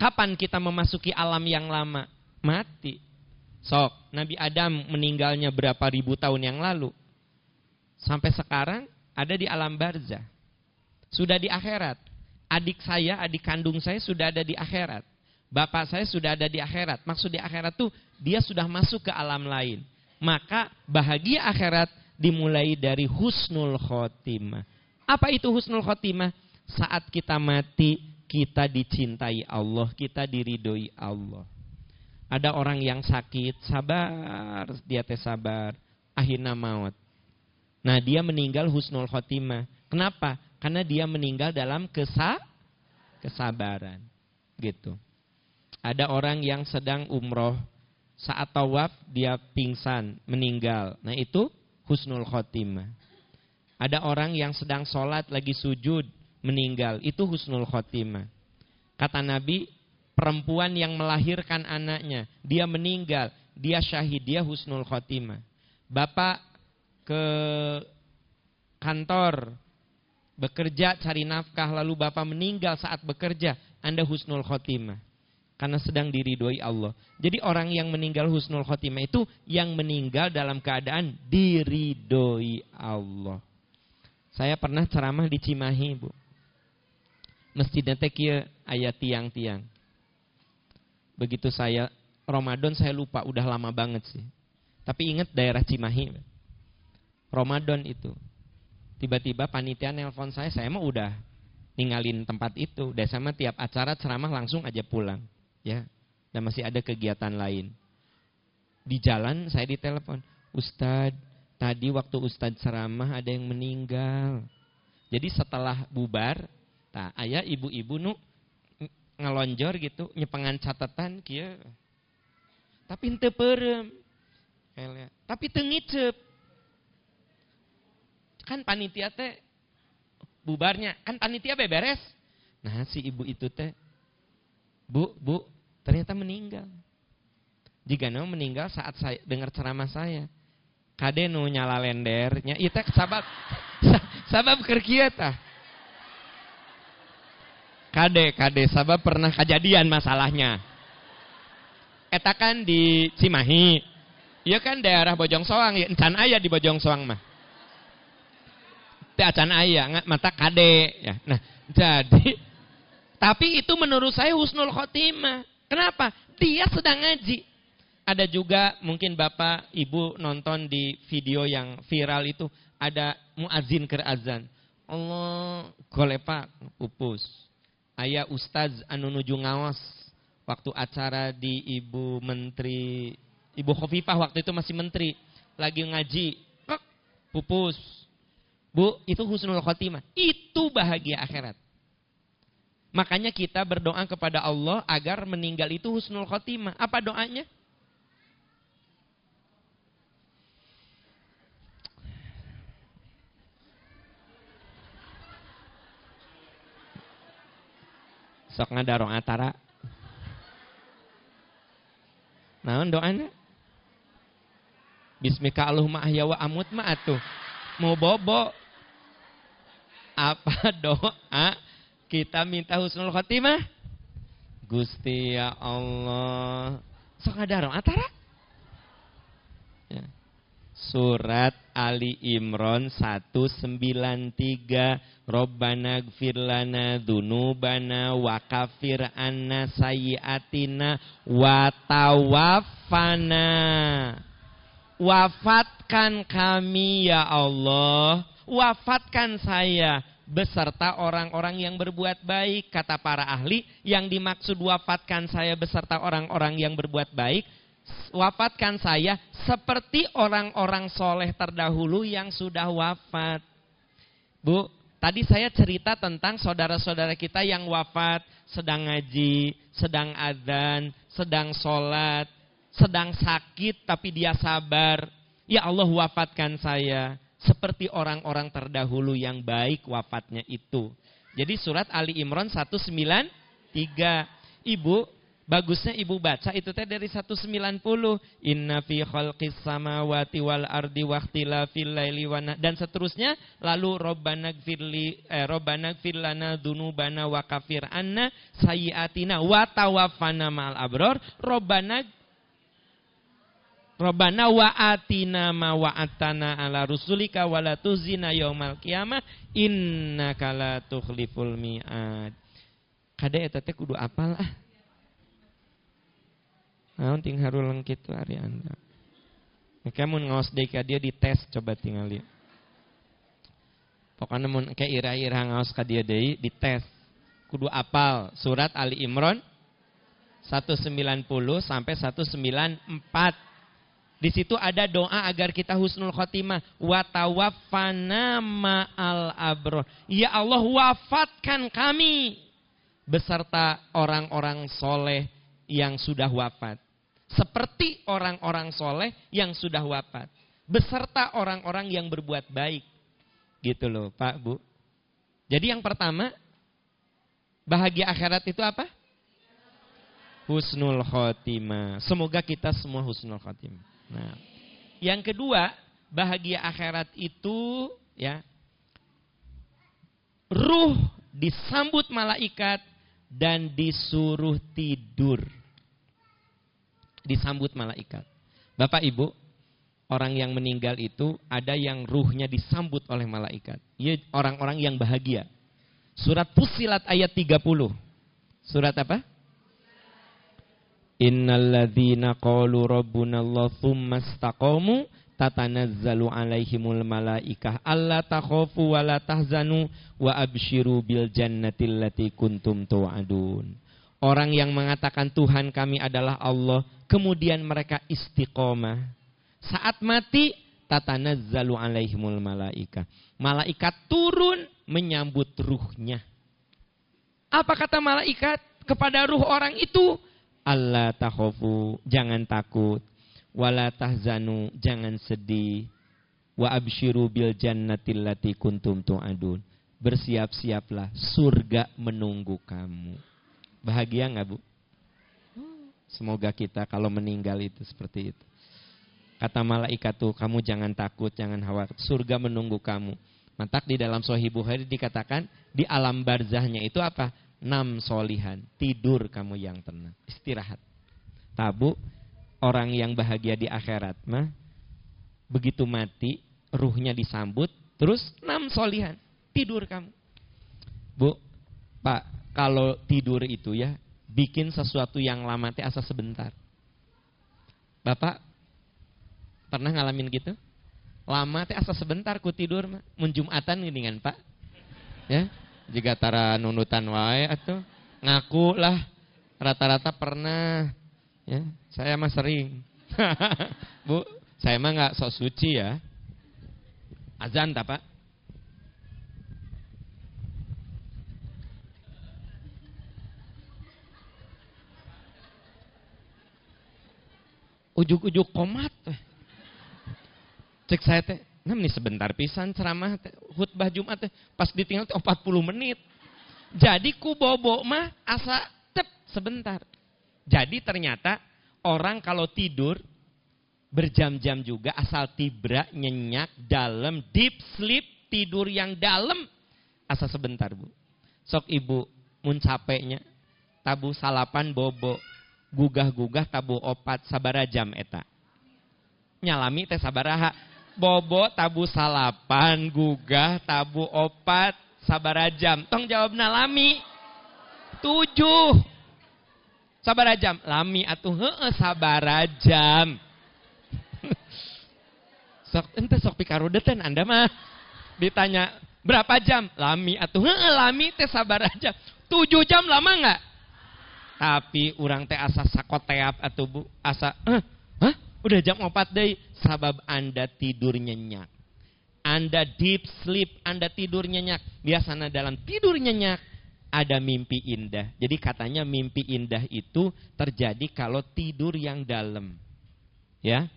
Kapan kita memasuki alam yang lama? Mati. Sok, Nabi Adam meninggalnya berapa ribu tahun yang lalu. Sampai sekarang ada di alam barzah. Sudah di akhirat. Adik saya, adik kandung saya sudah ada di akhirat. Bapak saya sudah ada di akhirat. Maksud di akhirat tuh dia sudah masuk ke alam lain. Maka bahagia akhirat dimulai dari husnul khotimah. Apa itu husnul khotimah? Saat kita mati, kita dicintai Allah, kita diridhoi Allah. Ada orang yang sakit, sabar, dia teh sabar, akhirnya maut. Nah, dia meninggal husnul khotimah. Kenapa? Karena dia meninggal dalam kesa kesabaran. Gitu. Ada orang yang sedang umroh, saat tawaf dia pingsan, meninggal. Nah itu husnul khotimah. Ada orang yang sedang sholat lagi sujud, meninggal. Itu husnul khotimah. Kata Nabi, perempuan yang melahirkan anaknya, dia meninggal, dia syahid, dia husnul khotimah. Bapak ke kantor, bekerja cari nafkah, lalu bapak meninggal saat bekerja, Anda husnul khotimah karena sedang diridhoi Allah. Jadi orang yang meninggal husnul khotimah itu yang meninggal dalam keadaan diridhoi Allah. Saya pernah ceramah di Cimahi, Bu. Masjidnya teh ayat tiang-tiang. Begitu saya Ramadan saya lupa, udah lama banget sih. Tapi ingat daerah Cimahi. Ramadan itu. Tiba-tiba panitia nelpon saya, saya mah udah ninggalin tempat itu. Dan sama tiap acara ceramah langsung aja pulang ya dan masih ada kegiatan lain. Di jalan saya ditelepon, Ustad, tadi waktu Ustad ceramah ada yang meninggal. Jadi setelah bubar, tak ayah ibu-ibu nu ngelonjor gitu, nyepengan catatan kia. Tapi ente perem. Tapi tengicep. Kan panitia teh bubarnya, kan panitia beberes. Nah si ibu itu teh, bu, bu, Ternyata meninggal. Jika no meninggal saat saya dengar ceramah saya. Kade nu nyala lendernya, itu sabab sabab kerja tah. Kade, kade, sabab pernah kejadian masalahnya. Eta kan di Cimahi. Iya kan daerah Bojong Soang, ya encan ayah di Bojong Soang mah. Teh acan ayah, mata kade ya. Nah, jadi tapi itu menurut saya husnul khotimah. Kenapa? Dia sedang ngaji. Ada juga mungkin Bapak, Ibu nonton di video yang viral itu. Ada muazin ke azan. Allah golepak pupus. Ayah Ustaz anu nuju ngawas. Waktu acara di Ibu Menteri, Ibu Khofifah waktu itu masih menteri. Lagi ngaji. Pupus. Bu, itu husnul khotimah. Itu bahagia akhirat. Makanya kita berdoa kepada Allah agar meninggal itu husnul khotimah. Apa doanya? Sok ngadarong atara. Naon doanya? Bismika Allahumma ahya wa amut ma atuh. Mau bobo. Apa doa kita minta husnul khotimah. Gusti ya Allah. Sok ngadarong antara. Ya. Surat Ali Imran 193 Robbana gfir lana dzunubana wa kafir anna sayyiatina wa tawaffana Wafatkan kami ya Allah Wafatkan saya beserta orang-orang yang berbuat baik. Kata para ahli, yang dimaksud wafatkan saya beserta orang-orang yang berbuat baik, wafatkan saya seperti orang-orang soleh terdahulu yang sudah wafat. Bu, tadi saya cerita tentang saudara-saudara kita yang wafat, sedang ngaji, sedang adzan, sedang sholat, sedang sakit tapi dia sabar. Ya Allah wafatkan saya seperti orang-orang terdahulu yang baik wafatnya itu. Jadi surat Ali Imran 193. Ibu, bagusnya ibu baca itu teh dari 190. Inna fi khalqis samawati wal ardi fil laili dan seterusnya lalu robbana gfirli eh, robbana gfir lana dzunubana wa kafir anna sayyiatina wa tawaffana ma'al abror robbana Rabbana wa atina ma wa'atana ala rusulika wa la tuzina yaumal qiyamah innaka la tukhliful mi'ad. Kada eta teh kudu apal ah. Naon ting harulang kitu ari anda. Maka mun ngaos deui ka dia dites coba tinggal lihat. Pokoknya mun ke ira-ira ngaos ka dia deui dites. Kudu apal surat Ali Imran 190 sampai 194 Di situ ada doa agar kita husnul khotimah. Watawaffana ma'al abro. Ya Allah wafatkan kami. Beserta orang-orang soleh yang sudah wafat. Seperti orang-orang soleh yang sudah wafat. Beserta orang-orang yang berbuat baik. Gitu loh Pak Bu. Jadi yang pertama. Bahagia akhirat itu apa? Husnul khotimah. Semoga kita semua husnul khotimah. Nah, yang kedua, bahagia akhirat itu ya ruh disambut malaikat dan disuruh tidur. Disambut malaikat. Bapak Ibu, orang yang meninggal itu ada yang ruhnya disambut oleh malaikat. Ya orang-orang yang bahagia. Surat Fusilat ayat 30. Surat apa? Innalladzina qalu rabbuna Allah tsumma istaqamu tatanazzalu alaihimul malaikah alla takhafu wa la tahzanu wa absyiru bil jannati allati kuntum tu'adun. Orang yang mengatakan Tuhan kami adalah Allah, kemudian mereka istiqomah. Saat mati, tatanazzalu alaihimul malaikah. Malaikat turun menyambut ruhnya. Apa kata malaikat kepada ruh orang itu? Allah takhofu, jangan takut. Wala tahzanu, jangan sedih. Wa absyiru bil jannatil lati kuntum tu'adun. Bersiap-siaplah, surga menunggu kamu. Bahagia nggak bu? Semoga kita kalau meninggal itu seperti itu. Kata malaikat tuh, kamu jangan takut, jangan khawatir. Surga menunggu kamu. Mantak di dalam Sahih Bukhari dikatakan di alam barzahnya itu apa? Nam solihan, tidur kamu yang tenang, istirahat. Tabu, orang yang bahagia di akhirat mah, begitu mati, ruhnya disambut, terus nam solihan, tidur kamu. Bu, Pak, kalau tidur itu ya, bikin sesuatu yang lama teh asa sebentar. Bapak, pernah ngalamin gitu? Lama teh asa sebentar ku tidur mah, menjumatan gini kan Pak. Ya, jika tara nunutan wae atau ngaku lah rata-rata pernah ya. Saya mah sering. Bu saya mah nggak sok suci ya. Azan tak pak? Ujuk-ujuk komat. Cek saya teh Nah, ini sebentar pisan ceramah khutbah Jumat pas ditinggal 40 menit. Jadi ku bobo mah asa tep sebentar. Jadi ternyata orang kalau tidur berjam-jam juga asal tibra nyenyak dalam deep sleep tidur yang dalam asa sebentar bu. Sok ibu mun capeknya tabu salapan bobo gugah-gugah tabu opat sabara jam eta. Nyalami teh sabaraha bobo tabu salapan, gugah, tabu opat, sabarajam. Tong jawab lami. Tujuh. Sabarajam. Lami atuh heeh sabarajam. sok ente sok pikarudeten Anda mah. Ditanya berapa jam? Lami atuh heeh lami teh sabarajam. Tujuh jam lama nggak? Tapi orang teh asa sakoteap atau bu asa, eh? Udah jam 4 deh, sabab Anda tidur nyenyak. Anda deep sleep, Anda tidur nyenyak. Biasanya dalam tidur nyenyak ada mimpi indah. Jadi katanya mimpi indah itu terjadi kalau tidur yang dalam. Ya.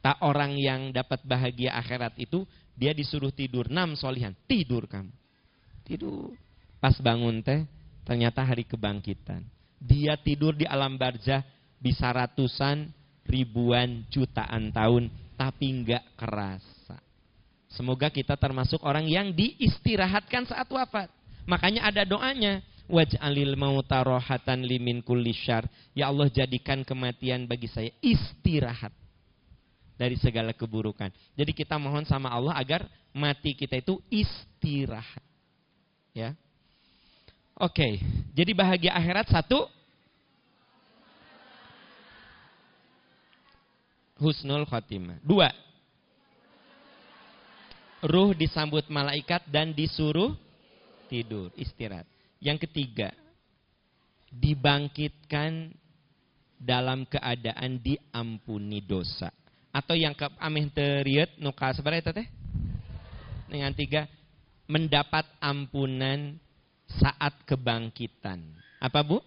Tak orang yang dapat bahagia akhirat itu dia disuruh tidur enam solihan, tidur kamu. Tidur. Pas bangun teh ternyata hari kebangkitan. Dia tidur di alam barzah bisa ratusan ribuan jutaan tahun tapi nggak kerasa. Semoga kita termasuk orang yang diistirahatkan saat wafat. Makanya ada doanya. Waj'alil mauta rohatan limin kulli. Ya Allah jadikan kematian bagi saya istirahat. Dari segala keburukan. Jadi kita mohon sama Allah agar mati kita itu istirahat. Ya. Oke, jadi bahagia akhirat satu, husnul khotimah. Dua, ruh disambut malaikat dan disuruh tidur, istirahat. Yang ketiga, dibangkitkan dalam keadaan diampuni dosa. atau yang ke ameh teriet nuka sebenarnya teh dengan tiga mendapat ampunan saat kebangkitan apa bu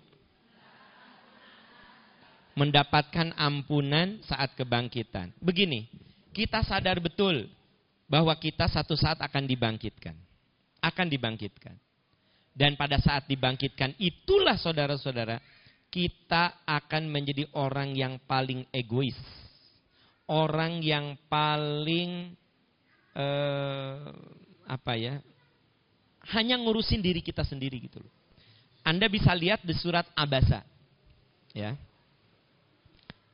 mendapatkan ampunan saat kebangkitan begini kita sadar betul bahwa kita satu saat akan dibangkitkan akan dibangkitkan dan pada saat dibangkitkan itulah saudara-saudara kita akan menjadi orang yang paling egois orang yang paling eh, apa ya hanya ngurusin diri kita sendiri gitu loh. Anda bisa lihat di surat Abasa ya.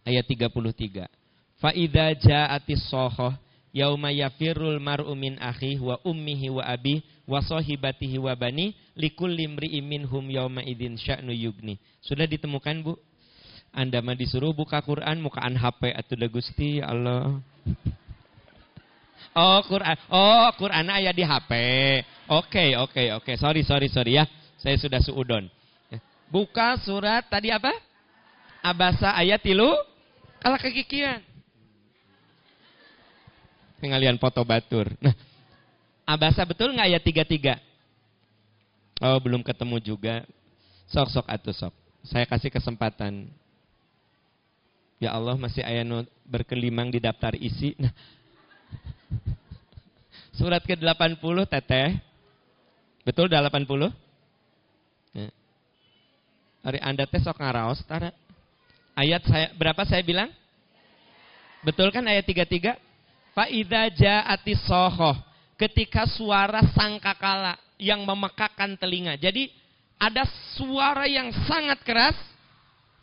Ayat 33. Fa idza ja'atis sohoh yauma yafirul mar'u min akhihi wa ummihi wa abi wa sahibatihi wa bani likulli imri'in minhum yauma idzin sya'nu yugni. Sudah ditemukan, Bu? Anda mah disuruh buka Quran, mukaan HP atau Gusti Allah. Oh, Quran. Oh, Quran ayat di HP. Oke, okay, oke, okay, oke. Okay. Sorry, sorry, sorry ya. Saya sudah suudon. Buka surat tadi apa? Abasa ayat tilu. Kalau kekikian. Pengalian foto batur. Nah, Abasa betul nggak ayat tiga tiga? Oh, belum ketemu juga. Sok-sok atau sok. Saya kasih kesempatan Ya Allah masih ayat berkelimang di daftar isi. Nah, surat ke-80 teteh. Betul 80? Ya. Hari Anda teh sok ngaraos tara. Ayat saya berapa saya bilang? Betul kan ayat 33? Fa idza ja'ati sohoh. Ketika suara sangkakala yang memekakan telinga. Jadi ada suara yang sangat keras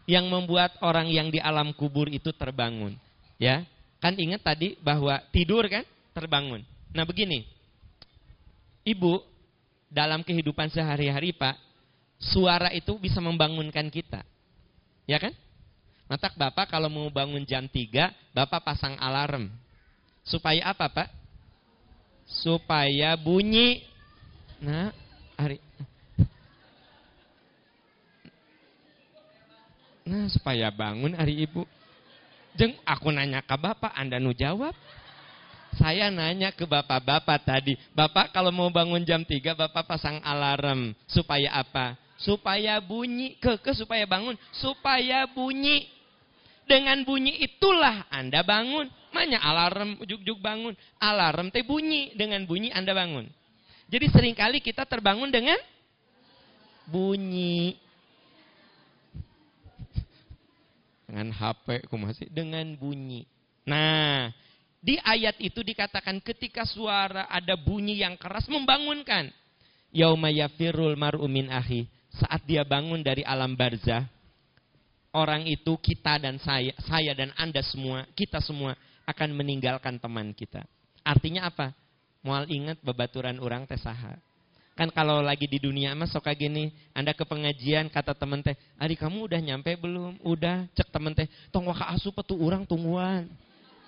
yang membuat orang yang di alam kubur itu terbangun. Ya, kan ingat tadi bahwa tidur kan terbangun. Nah begini, ibu dalam kehidupan sehari-hari pak, suara itu bisa membangunkan kita, ya kan? Matak bapak kalau mau bangun jam 3, bapak pasang alarm. Supaya apa pak? Supaya bunyi. Nah, hari Nah, supaya bangun hari ibu. Jeng, aku nanya ke bapak, anda nu jawab. Saya nanya ke bapak-bapak tadi. Bapak kalau mau bangun jam 3, bapak pasang alarm. Supaya apa? Supaya bunyi. Ke, ke supaya bangun. Supaya bunyi. Dengan bunyi itulah Anda bangun. Manya alarm, juk-juk bangun. Alarm teh bunyi. Dengan bunyi Anda bangun. Jadi sering kali kita terbangun dengan bunyi. dengan HP, masih dengan bunyi. Nah, di ayat itu dikatakan ketika suara ada bunyi yang keras membangunkan. Yauma yafirul mar'u min ahi. Saat dia bangun dari alam barzah, orang itu kita dan saya, saya dan Anda semua, kita semua akan meninggalkan teman kita. Artinya apa? Mual ingat bebaturan orang teh saha. Kan kalau lagi di dunia mas sok gini, Anda ke pengajian kata temen teh, "Ari kamu udah nyampe belum?" "Udah." Cek temen teh, "Tong waka asup tuh orang tungguan."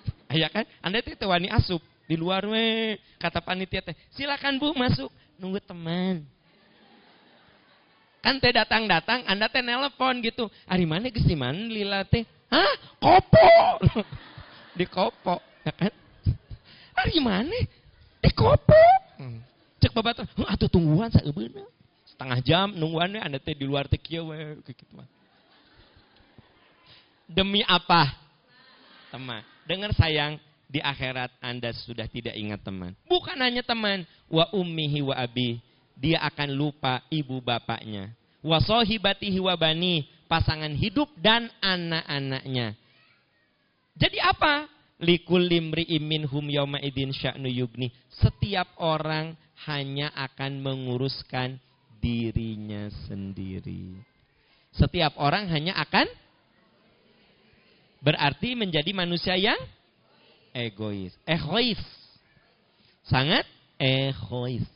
Ya kan? Anda teh wani asup di luar we. Kata panitia teh, "Silakan Bu masuk." Nunggu teman. Kan teh datang-datang, Anda teh nelpon gitu. Ari mana geus di mana lila teh? Hah? Kopo. di kopo, ya kan? Ari mana? Di kopo. Hmm. Cek babat, atuh tungguan saya bener. Setengah jam nungguannya anda teh di luar teh kieu we Demi apa? Teman. Dengar sayang, di akhirat Anda sudah tidak ingat teman. Bukan hanya teman, wa ummihi wa abi. Dia akan lupa ibu bapaknya. Wa sohibatihi wa bani, pasangan hidup dan anak-anaknya. Jadi apa? Likul limri imin hum yawma idin sya'nu yugni. Setiap orang hanya akan menguruskan dirinya sendiri. Setiap orang hanya akan berarti menjadi manusia yang egois. Egois. Sangat egois.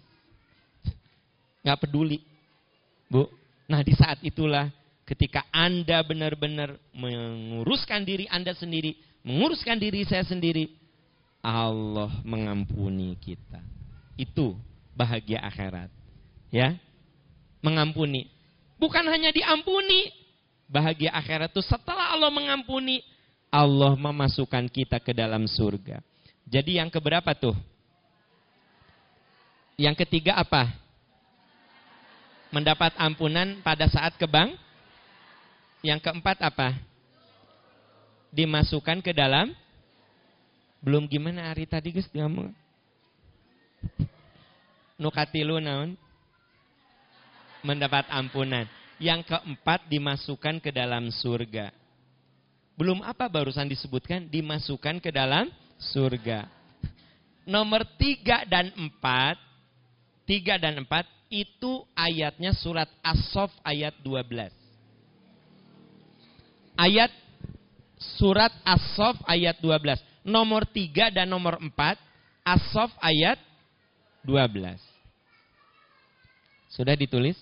Nggak peduli. Bu. Nah di saat itulah ketika Anda benar-benar menguruskan diri Anda sendiri, menguruskan diri saya sendiri, Allah mengampuni kita. Itu bahagia akhirat. Ya. Mengampuni. Bukan hanya diampuni. Bahagia akhirat itu setelah Allah mengampuni, Allah memasukkan kita ke dalam surga. Jadi yang keberapa tuh? Yang ketiga apa? Mendapat ampunan pada saat kebang. Yang keempat apa? Dimasukkan ke dalam. Belum gimana hari tadi guys ngomong. Nukatilu naon? Mendapat ampunan. Yang keempat dimasukkan ke dalam surga. Belum apa barusan disebutkan? Dimasukkan ke dalam surga. Nomor tiga dan empat. Tiga dan empat itu ayatnya surat As-Sof ayat 12. Ayat surat As-Sof ayat 12. Nomor tiga dan nomor empat. As-Sof ayat 12. Sudah ditulis?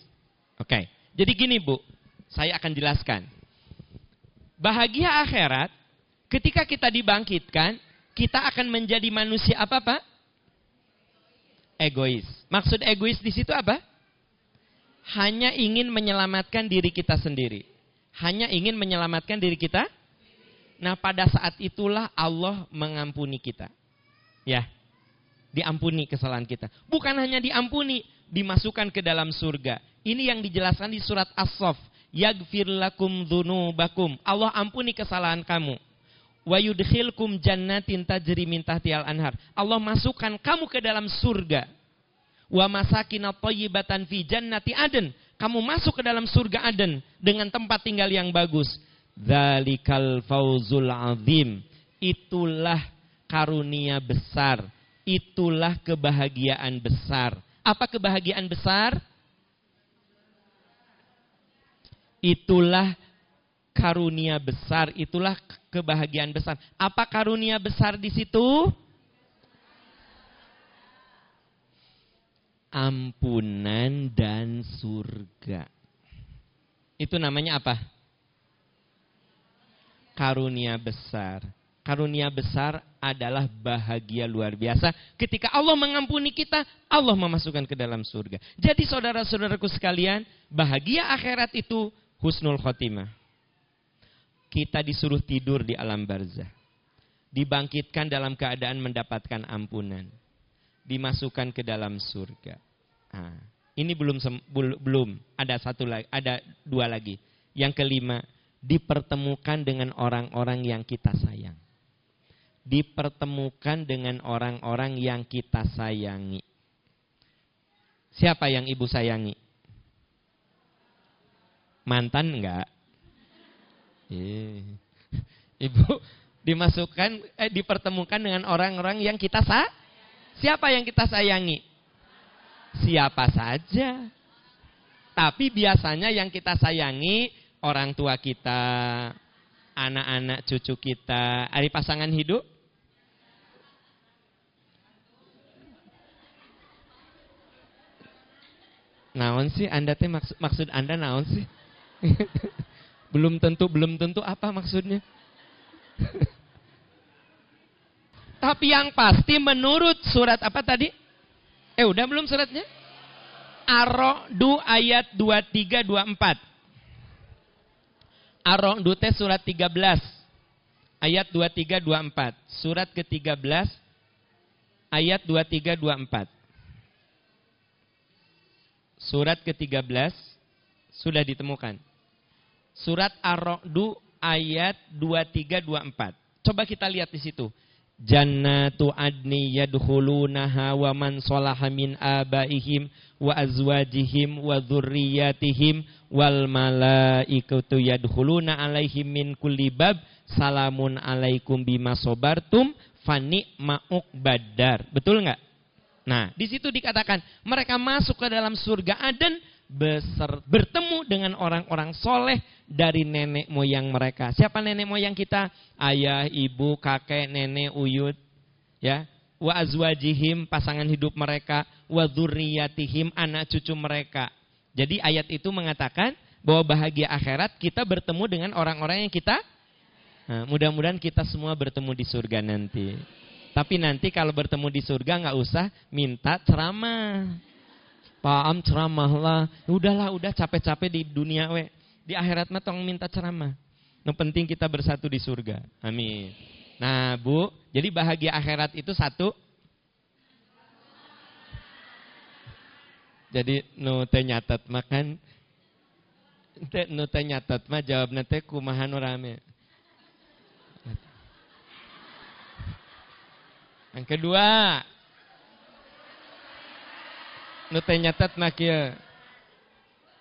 Oke. Jadi gini Bu, saya akan jelaskan. Bahagia akhirat, ketika kita dibangkitkan, kita akan menjadi manusia apa Pak? Egois. Maksud egois di situ apa? Hanya ingin menyelamatkan diri kita sendiri. Hanya ingin menyelamatkan diri kita. Nah pada saat itulah Allah mengampuni kita. Ya, diampuni kesalahan kita. Bukan hanya diampuni, dimasukkan ke dalam surga. Ini yang dijelaskan di surat As-Sof Yagfir lakum dzunubakum. Allah ampuni kesalahan kamu. Wa yudkhilkum jannatin tajri min tahtial anhar. Allah masukkan kamu ke dalam surga. Wa masakin thayyibatan fi jannati aden. Kamu masuk ke dalam surga Aden dengan tempat tinggal yang bagus. Zalikal fauzul azim. Itulah karunia besar. Itulah kebahagiaan besar. Apa kebahagiaan besar? Itulah karunia besar, itulah kebahagiaan besar. Apa karunia besar di situ? Ampunan dan surga. Itu namanya apa? Karunia besar. Karunia besar adalah bahagia luar biasa. Ketika Allah mengampuni kita, Allah memasukkan ke dalam surga. Jadi saudara-saudaraku sekalian, bahagia akhirat itu husnul khotimah. Kita disuruh tidur di alam barzah. Dibangkitkan dalam keadaan mendapatkan ampunan. Dimasukkan ke dalam surga. Nah, ini belum belum ada satu lagi, ada dua lagi. Yang kelima, dipertemukan dengan orang-orang yang kita sayang. Dipertemukan dengan orang-orang yang kita sayangi. Siapa yang ibu sayangi? Mantan enggak? Eh. Ibu dimasukkan eh dipertemukan dengan orang-orang yang kita sa Siapa yang kita sayangi? Siapa saja. Tapi biasanya yang kita sayangi orang tua kita, anak-anak cucu kita, hari pasangan hidup. Naon sih Anda teh maksud, maksud Anda naon sih? belum tentu, belum tentu apa maksudnya? Tapi yang pasti menurut surat apa tadi? Eh udah belum suratnya? Ar-Ra'du ayat 23 24. Ar-Ra'du teh surat 13 ayat 23 24. Surat ke-13 ayat 23 24. Surat ke-13 sudah ditemukan. Surat Ar-Ra'du ayat 2324. Coba kita lihat di situ. Jannatu adni yadkhulunaha wa man salaha min abaihim wa azwajihim wa dzurriyyatihim wal malaikatu yadkhuluna alaihim min kulli bab salamun alaikum bima sabartum fani ma'uk badar. Betul nggak? Nah, di situ dikatakan mereka masuk ke dalam surga Aden bertemu dengan orang-orang soleh dari nenek moyang mereka. Siapa nenek moyang kita? Ayah, ibu, kakek, nenek, uyut. Ya, wa azwajihim pasangan hidup mereka, wa dzurriyyatihim anak cucu mereka. Jadi ayat itu mengatakan bahwa bahagia akhirat kita bertemu dengan orang-orang yang kita nah, mudah-mudahan kita semua bertemu di surga nanti. Tapi nanti kalau bertemu di surga nggak usah minta ceramah. Pak Am ceramah lah. Udahlah, udah capek-capek di dunia we. Di akhirat mah tong minta ceramah. Nu penting kita bersatu di surga. Amin. Nah, Bu, jadi bahagia akhirat itu satu Jadi nu teh nyatet makan teh nu teh nyatet mah jawab teh kumaha rame. Yang kedua, nu teh nyatet mah.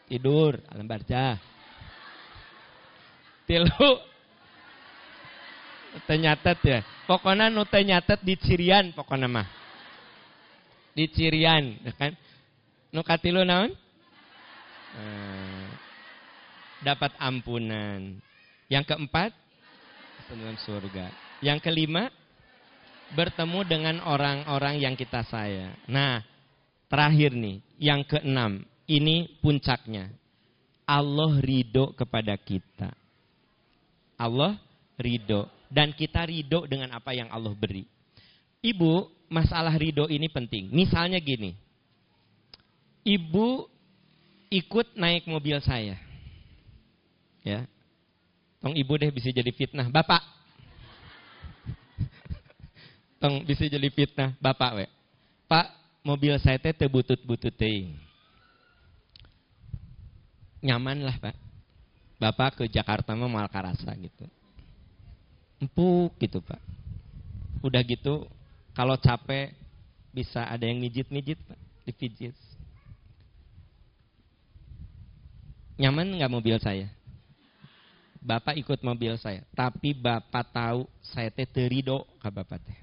Tidur, alam baca. Tilu, teh nyatet ya. Pokoknya nu teh nyatet di cirian pokoknya mah. Di cirian, ya kan? Nu katilu naon? Eh, dapat ampunan. Yang keempat, dalam surga. Yang kelima, bertemu dengan orang-orang yang kita sayang. Nah, terakhir nih, yang keenam, ini puncaknya. Allah ridho kepada kita. Allah ridho. Dan kita ridho dengan apa yang Allah beri. Ibu, masalah ridho ini penting. Misalnya gini, ibu ikut naik mobil saya. Ya. Tong ibu deh bisa jadi fitnah. Bapak. Tong bisa jadi fitnah. Bapak we. Pak, mobil saya teh tebutut-butut teh. Nyaman lah, Pak. Bapak ke Jakarta mah mal karasa gitu. Empuk gitu, Pak. Udah gitu, kalau capek bisa ada yang mijit-mijit, Pak. Dipijit. Nyaman nggak mobil saya? Bapak ikut mobil saya, tapi bapak tahu saya teh terido ke bapak teh.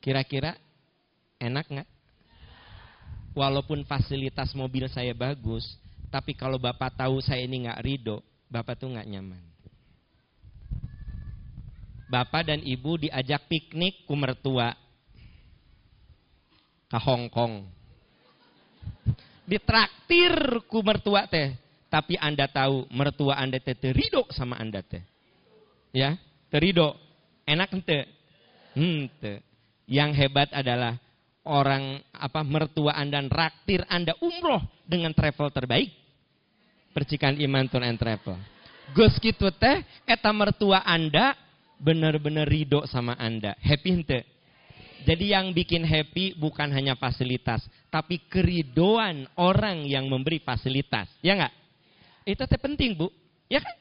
Kira-kira enak nggak? Walaupun fasilitas mobil saya bagus, tapi kalau bapak tahu saya ini nggak ridho, bapak tuh nggak nyaman. Bapak dan ibu diajak piknik ku mertua ke Hong Kong ditraktir ku mertua teh. Tapi Anda tahu mertua Anda teh terido sama Anda teh. Ya, terido. Enak ente? Ente. Yang hebat adalah orang apa mertua Anda raktir Anda umroh dengan travel terbaik. Percikan iman tour and travel. Gus gitu teh eta mertua Anda benar-benar ridho sama Anda. Happy ente? Jadi yang bikin happy bukan hanya fasilitas, tapi keridoan orang yang memberi fasilitas. Ya nggak? Itu teh penting bu. Ya kan?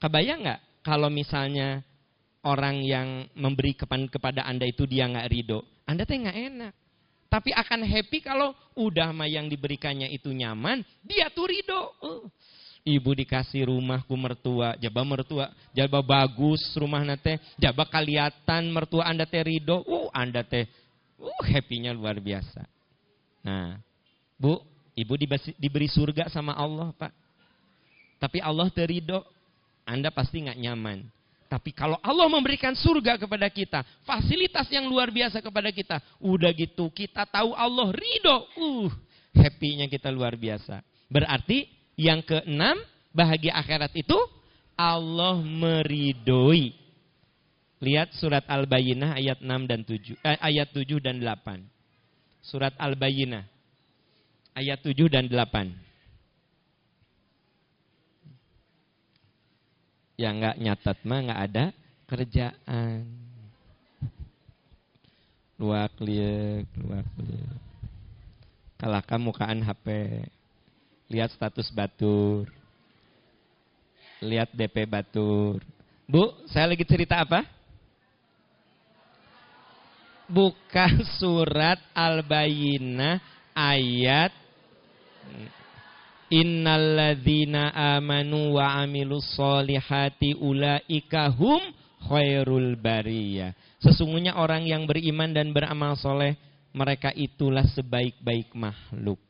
Kebayang nggak kalau misalnya orang yang memberi kepada anda itu dia nggak ridho, anda teh nggak enak. Tapi akan happy kalau udah mah yang diberikannya itu nyaman, dia tuh ridho. Uh. Ibu dikasih rumah ku mertua, jaba mertua, jaba bagus rumah nate, jaba kaliatan mertua anda teh ridho, uh anda teh, uh happynya luar biasa. Nah, bu, ibu diberi surga sama Allah pak, tapi Allah terido, anda pasti nggak nyaman. Tapi kalau Allah memberikan surga kepada kita, fasilitas yang luar biasa kepada kita, udah gitu kita tahu Allah ridho, uh happynya kita luar biasa. Berarti yang keenam, bahagia akhirat itu Allah meridoi. Lihat surat Al-Bayyinah ayat 6 dan 7, eh, ayat 7 dan 8. Surat Al-Bayyinah ayat 7 dan 8. Yang nggak nyatat mah nggak ada kerjaan. Luak liek, luak liek. Kalahkan mukaan HP lihat status batur, lihat DP batur. Bu, saya lagi cerita apa? Buka surat Al-Bayyinah ayat Innalladzina amanu wa amilus solihati ulaika hum khairul bariyah. Sesungguhnya orang yang beriman dan beramal soleh, mereka itulah sebaik-baik makhluk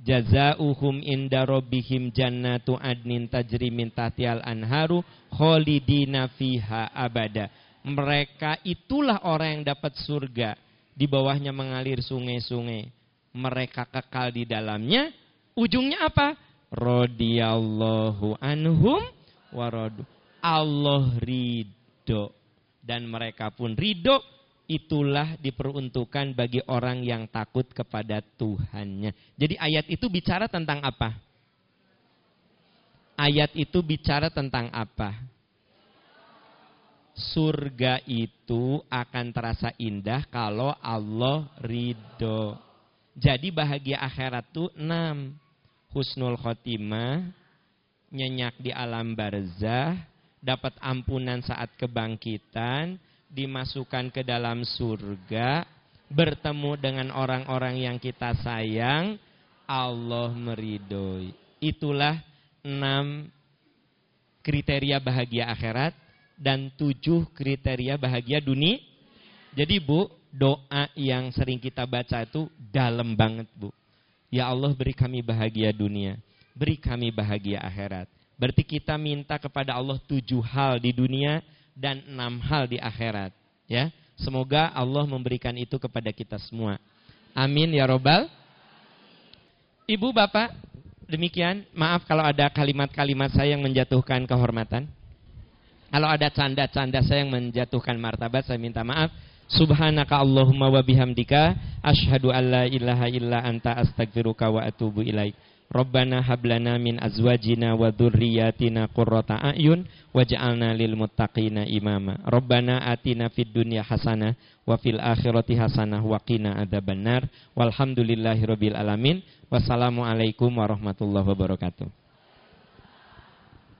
jazauhum inda rabbihim jannatu adnin tajri min tahtial anharu khalidina fiha abada. Mereka itulah orang yang dapat surga. Di bawahnya mengalir sungai-sungai. Mereka kekal di dalamnya. Ujungnya apa? Rodiyallahu anhum waradu. Allah ridho. Dan mereka pun ridho itulah diperuntukkan bagi orang yang takut kepada Tuhannya. Jadi ayat itu bicara tentang apa? Ayat itu bicara tentang apa? Surga itu akan terasa indah kalau Allah ridho. Jadi bahagia akhirat itu enam. Husnul khotimah, nyenyak di alam barzah, dapat ampunan saat kebangkitan, dimasukkan ke dalam surga, bertemu dengan orang-orang yang kita sayang, Allah meridhoi. Itulah enam kriteria bahagia akhirat dan tujuh kriteria bahagia dunia. Jadi bu, doa yang sering kita baca itu dalam banget bu. Ya Allah beri kami bahagia dunia, beri kami bahagia akhirat. Berarti kita minta kepada Allah tujuh hal di dunia dan enam hal di akhirat. Ya, semoga Allah memberikan itu kepada kita semua. Amin ya robbal. Ibu bapak, demikian. Maaf kalau ada kalimat-kalimat saya yang menjatuhkan kehormatan. Kalau ada canda-canda saya yang menjatuhkan martabat, saya minta maaf. Subhanaka Allahumma wa bihamdika asyhadu an la ilaha illa anta astaghfiruka wa atubu ilaik. Rabbana hablana min azwajina wa dzurriyyatina qurrata a'yun waj'alna lil muttaqina imama. Rabbana atina fid dunya hasanah wa fil akhirati hasanah wa qina adzabannar. Walhamdulillahirabbil alamin. Wassalamualaikum warahmatullahi wabarakatuh.